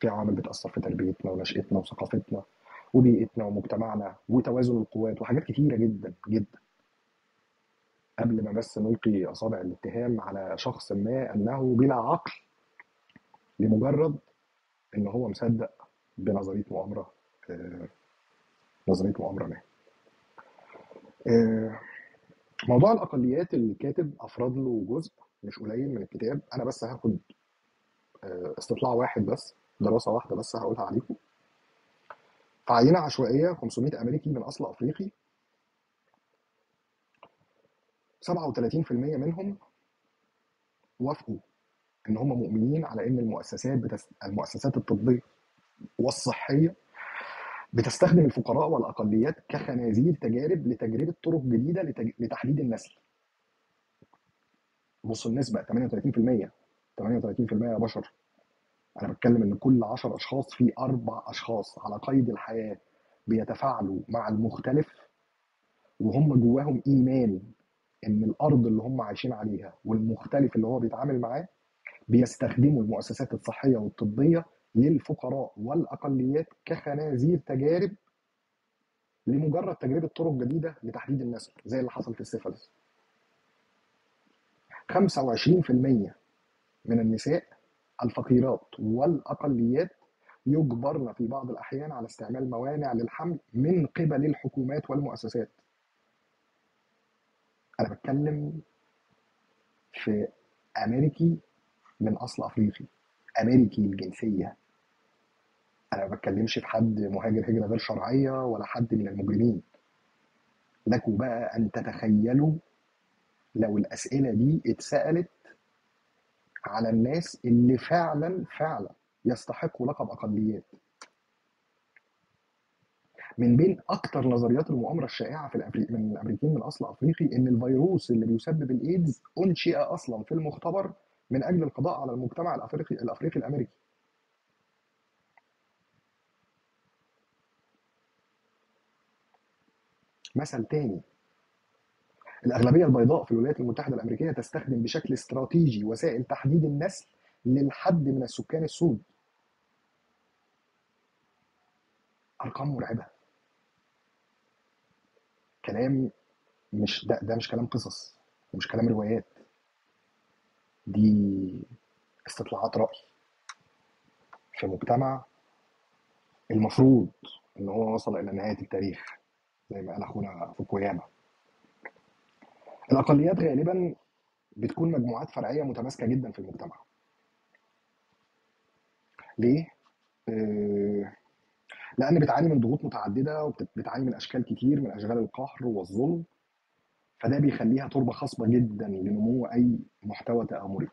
في عوامل بتأثر في تربيتنا ونشأتنا وثقافتنا وبيئتنا ومجتمعنا وتوازن القوات وحاجات كتيرة جدا جدا. قبل ما بس نلقي أصابع الاتهام على شخص ما أنه بلا عقل لمجرد إن هو مصدق بنظرية مؤامرة آه، نظرية مؤامرة ما. موضوع الأقليات الكاتب أفراد له جزء مش قليل من الكتاب أنا بس هاخد آه، استطلاع واحد بس دراسة واحدة بس هقولها عليكم. عينة عشوائية 500 أمريكي من أصل أفريقي 37% منهم وافقوا إن هم مؤمنين على إن المؤسسات بتس... المؤسسات الطبية والصحية بتستخدم الفقراء والأقليات كخنازير تجارب لتجربة طرق جديدة لتج... لتحديد النسل. بصوا النسبة 38% 38% يا بشر. أنا بتكلم إن كل 10 أشخاص في أربع أشخاص على قيد الحياة بيتفاعلوا مع المختلف وهم جواهم إيمان إن الأرض اللي هم عايشين عليها والمختلف اللي هو بيتعامل معاه بيستخدموا المؤسسات الصحية والطبية للفقراء والأقليات كخنازير تجارب لمجرد تجربة طرق جديدة لتحديد النسل زي اللي حصل في السيفلس 25% من النساء الفقيرات والأقليات يجبرن في بعض الأحيان على استعمال موانع للحمل من قبل الحكومات والمؤسسات. أنا بتكلم في أمريكي من أصل أفريقي أمريكي الجنسية. أنا ما بتكلمش في حد مهاجر هجرة غير شرعية ولا حد من المجرمين. لكم بقى أن تتخيلوا لو الأسئلة دي اتسألت على الناس اللي فعلا فعلا يستحقوا لقب أقليات. من بين أكتر نظريات المؤامرة الشائعة في الأفريق من الأمريكيين من أصل أفريقي إن الفيروس اللي بيسبب الإيدز أنشئ أصلا في المختبر من أجل القضاء على المجتمع الافريقي الأفريقي الأمريكي. مثل تاني. الأغلبية البيضاء في الولايات المتحدة الأمريكية تستخدم بشكل استراتيجي وسائل تحديد النسل للحد من السكان السود. أرقام مرعبة. كلام مش ده, ده مش كلام قصص ومش كلام روايات. دي استطلاعات رأي في مجتمع المفروض إن هو وصل إلى نهاية التاريخ. زي ما قال أخونا فوكوياما. الأقليات غالبا بتكون مجموعات فرعية متماسكة جدا في المجتمع. ليه؟ آه، لأن بتعاني من ضغوط متعددة وبتعاني من أشكال كتير من أشكال القهر والظلم فده بيخليها تربة خصبه جدا لنمو أي محتوى تآمري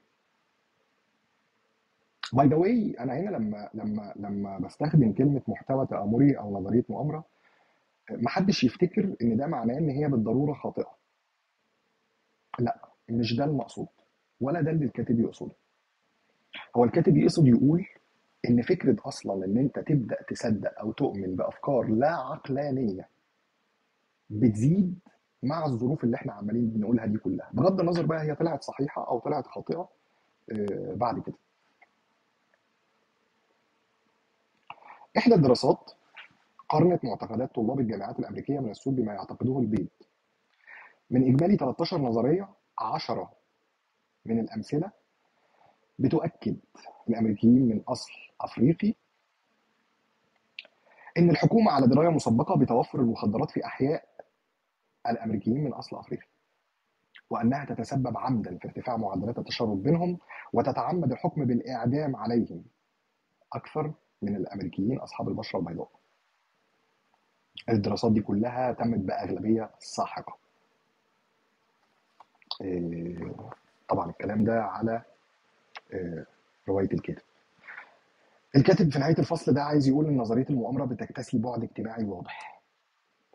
by the way أنا هنا لما لما لما بستخدم كلمة محتوى تآمري أو نظرية مؤامرة محدش يفتكر إن ده معناه إن هي بالضرورة خاطئة. لا مش ده المقصود ولا ده اللي الكاتب يقصده. هو الكاتب يقصد يقول إن فكرة أصلا إن أنت تبدأ تصدق أو تؤمن بأفكار لا عقلانية بتزيد مع الظروف اللي إحنا عمالين بنقولها دي كلها. بغض النظر بقى هي طلعت صحيحة أو طلعت خاطئة آه، بعد كده. إحدى الدراسات قارنت معتقدات طلاب الجامعات الأمريكية من السود بما يعتقدوه البيض من إجمالي 13 نظرية 10 من الأمثلة بتؤكد الأمريكيين من أصل أفريقي إن الحكومة على دراية مسبقة بتوفر المخدرات في أحياء الأمريكيين من أصل أفريقي وأنها تتسبب عمدا في ارتفاع معدلات التشرد بينهم وتتعمد الحكم بالإعدام عليهم أكثر من الأمريكيين أصحاب البشرة البيضاء. الدراسات دي كلها تمت بأغلبية ساحقه. إيه، طبعا الكلام ده على إيه، رواية الكاتب. الكاتب في نهاية الفصل ده عايز يقول إن نظرية المؤامرة بتكتسي بعد اجتماعي واضح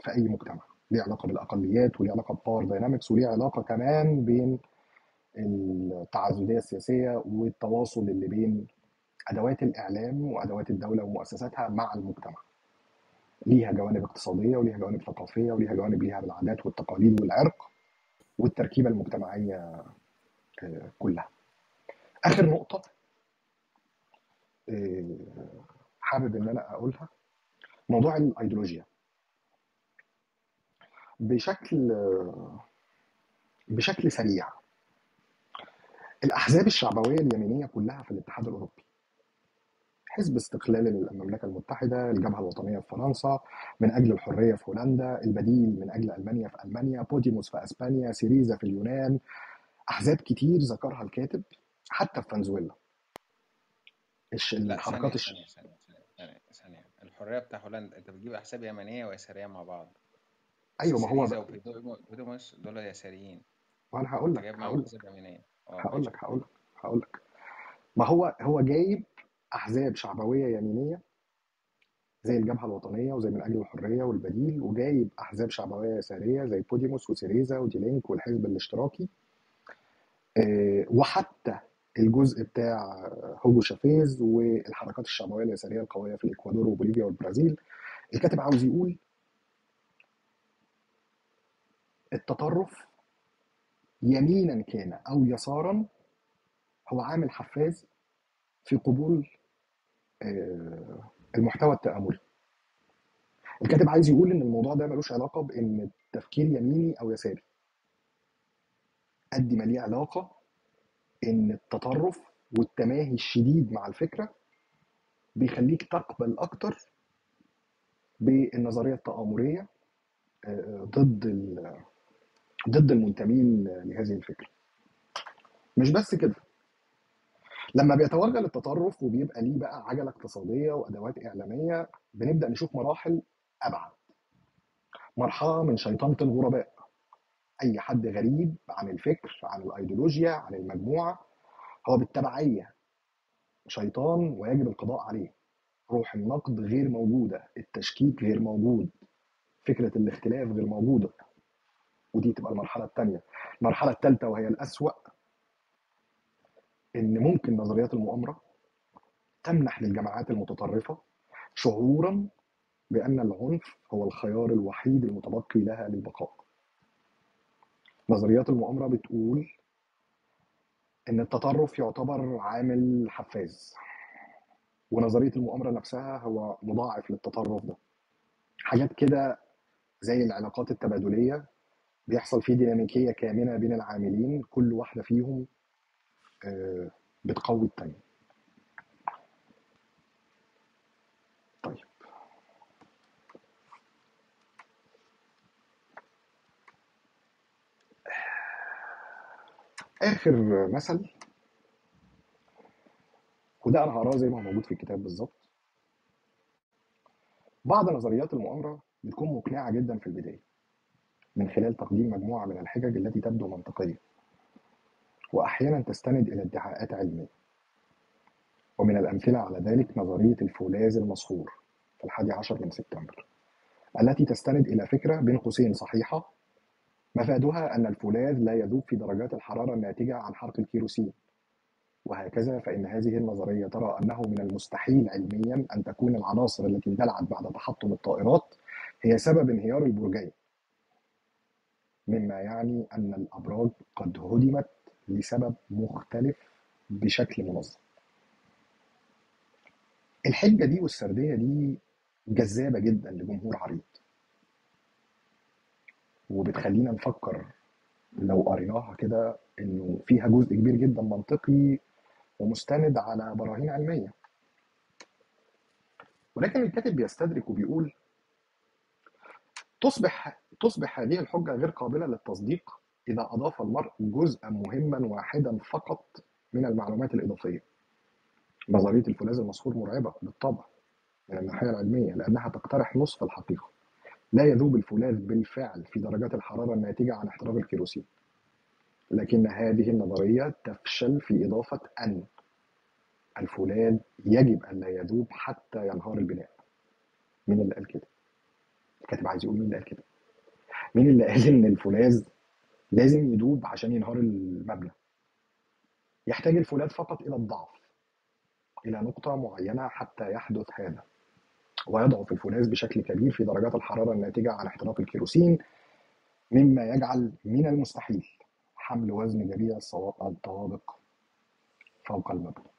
في أي مجتمع ليه علاقة بالأقليات وليه علاقة ب power dynamics وليه علاقة كمان بين التعدديه السياسية والتواصل اللي بين أدوات الإعلام وأدوات الدولة ومؤسساتها مع المجتمع ليها جوانب اقتصادية وليها جوانب ثقافية وليها جوانب ليها بالعادات والتقاليد والعرق والتركيبة المجتمعية آه، كلها. آخر نقطة آه، حابب إن أنا أقولها موضوع الأيديولوجيا. بشكل بشكل سريع الأحزاب الشعبوية اليمينية كلها في الاتحاد الأوروبي حزب استقلال المملكة المتحدة الجبهه الوطنية في فرنسا من أجل الحرية في هولندا البديل من أجل ألمانيا في ألمانيا بوديموس في أسبانيا سيريزا في اليونان. أحزاب كتير ذكرها الكاتب حتى في فنزويلا. الحركات. ثانية ثانية ثانية ثانية. الحرية بتاع هولندا أنت بتجيب أحزاب يمنية ويسارية مع بعض. بس أيوه ما هو وبوديموس دول يساريين. وأنا هقول لك معاهم هقول لك هقول لك هقول لك. ما هو هو جايب أحزاب شعبوية يمينية زي الجبهة الوطنية وزي من أجل الحرية والبديل وجايب أحزاب شعبوية يسارية زي بوديموس وسيريزا وديلينك والحزب الاشتراكي. آه، وحتى الجزء بتاع هوجو شافيز والحركات الشعبوية اليسارية القوية في الاكوادور وبوليفيا والبرازيل. الكاتب عاوز يقول التطرف يمينا كان أو يسارا هو عامل حفاز في قبول المحتوى التآمري الكاتب عايز يقول إن الموضوع ده ملوش علاقة بإن التفكير يميني أو يساري. قد ما ليه علاقة إن التطرف والتماهي الشديد مع الفكرة بيخليك تقبل أكتر بالنظرية التآمريه آه، ضد ضد المنتمين لهذه الفكرة. مش بس كده. لما بيتوغل التطرف وبيبقى ليه بقى عجلة اقتصادية وأدوات إعلامية بنبدأ نشوف مراحل أبعد. مرحلة من شيطنة الغرباء. أي حد غريب عن الفكر عن الأيديولوجيا عن المجموعة هو بالتبعية. شيطان ويجب القضاء عليه. روح النقد غير موجودة. التشكيك غير موجود. فكرة الاختلاف غير موجودة. ودي تبقى المرحلة الثانية المرحلة الثالثه وهي الأسوأ. إن ممكن نظريات المؤامرة تمنح للجماعات المتطرفة شعورا بأن العنف هو الخيار الوحيد المتبقي لها للبقاء. نظريات المؤامرة بتقول إن التطرف يعتبر عامل حفاز ونظرية المؤامرة نفسها هو مضاعف للتطرف ده. حاجات كده زي العلاقات التبادلية بيحصل فيه ديناميكية كامنة بين العاملين كل واحدة فيهم بتقوي التانية طيب. آخر مثل. وده أنا هقراه زي ما هو موجود في الكتاب بالظبط. بعض نظريات المؤامرة بتكون مقنعة جدا في البداية من خلال تقديم مجموعة من الحجج التي تبدو منطقية. وأحيانا تستند إلى ادعاءات علمية. ومن الأمثلة على ذلك نظرية الفولاذ المسحور في الحادي عشر من سبتمبر التي تستند إلى فكرة بين قوسين صحيحة مفادها أن الفولاذ لا يذوب في درجات الحرارة الناتجة عن حرق الكيروسين. وهكذا فإن هذه النظرية ترى أنه من المستحيل علميا أن تكون العناصر التي اندلعت بعد تحطم الطائرات هي سبب انهيار البرجين. مما يعني أن الأبراج قد هدمت لسبب مختلف بشكل منظم. الحجة دي والسردية دي جذابة جدا لجمهور عريض. وبتخلينا نفكر لو قريناها كده إنه فيها جزء كبير جدا منطقي ومستند على براهين علمية. ولكن الكاتب بيستدرك وبيقول تصبح تصبح هذه الحجة غير قابلة للتصديق إذا أضاف المرء جزءا مهما واحدا فقط من المعلومات الإضافية نظرية الفولاذ المسحور مرعبة بالطبع من الناحية العلمية لأنها تقترح نصف الحقيقة لا يذوب الفولاذ بالفعل في درجات الحرارة الناتجة عن احتراق الكيروسين لكن هذه النظرية تفشل في إضافة أن الفولاذ يجب أن لا يذوب حتى ينهار البناء مين اللي قال كده؟ الكاتب عايز يقول مين اللي قال كده؟ مين اللي قال إن الفولاذ لازم يذوب عشان ينهار المبنى؟ يحتاج الفولاذ فقط إلى الضعف إلى نقطة معينة حتى يحدث هذا ويضعف الفولاذ بشكل كبير في درجات الحرارة الناتجة عن احتراق الكيروسين مما يجعل من المستحيل حمل وزن جميع الطوابق فوق المبنى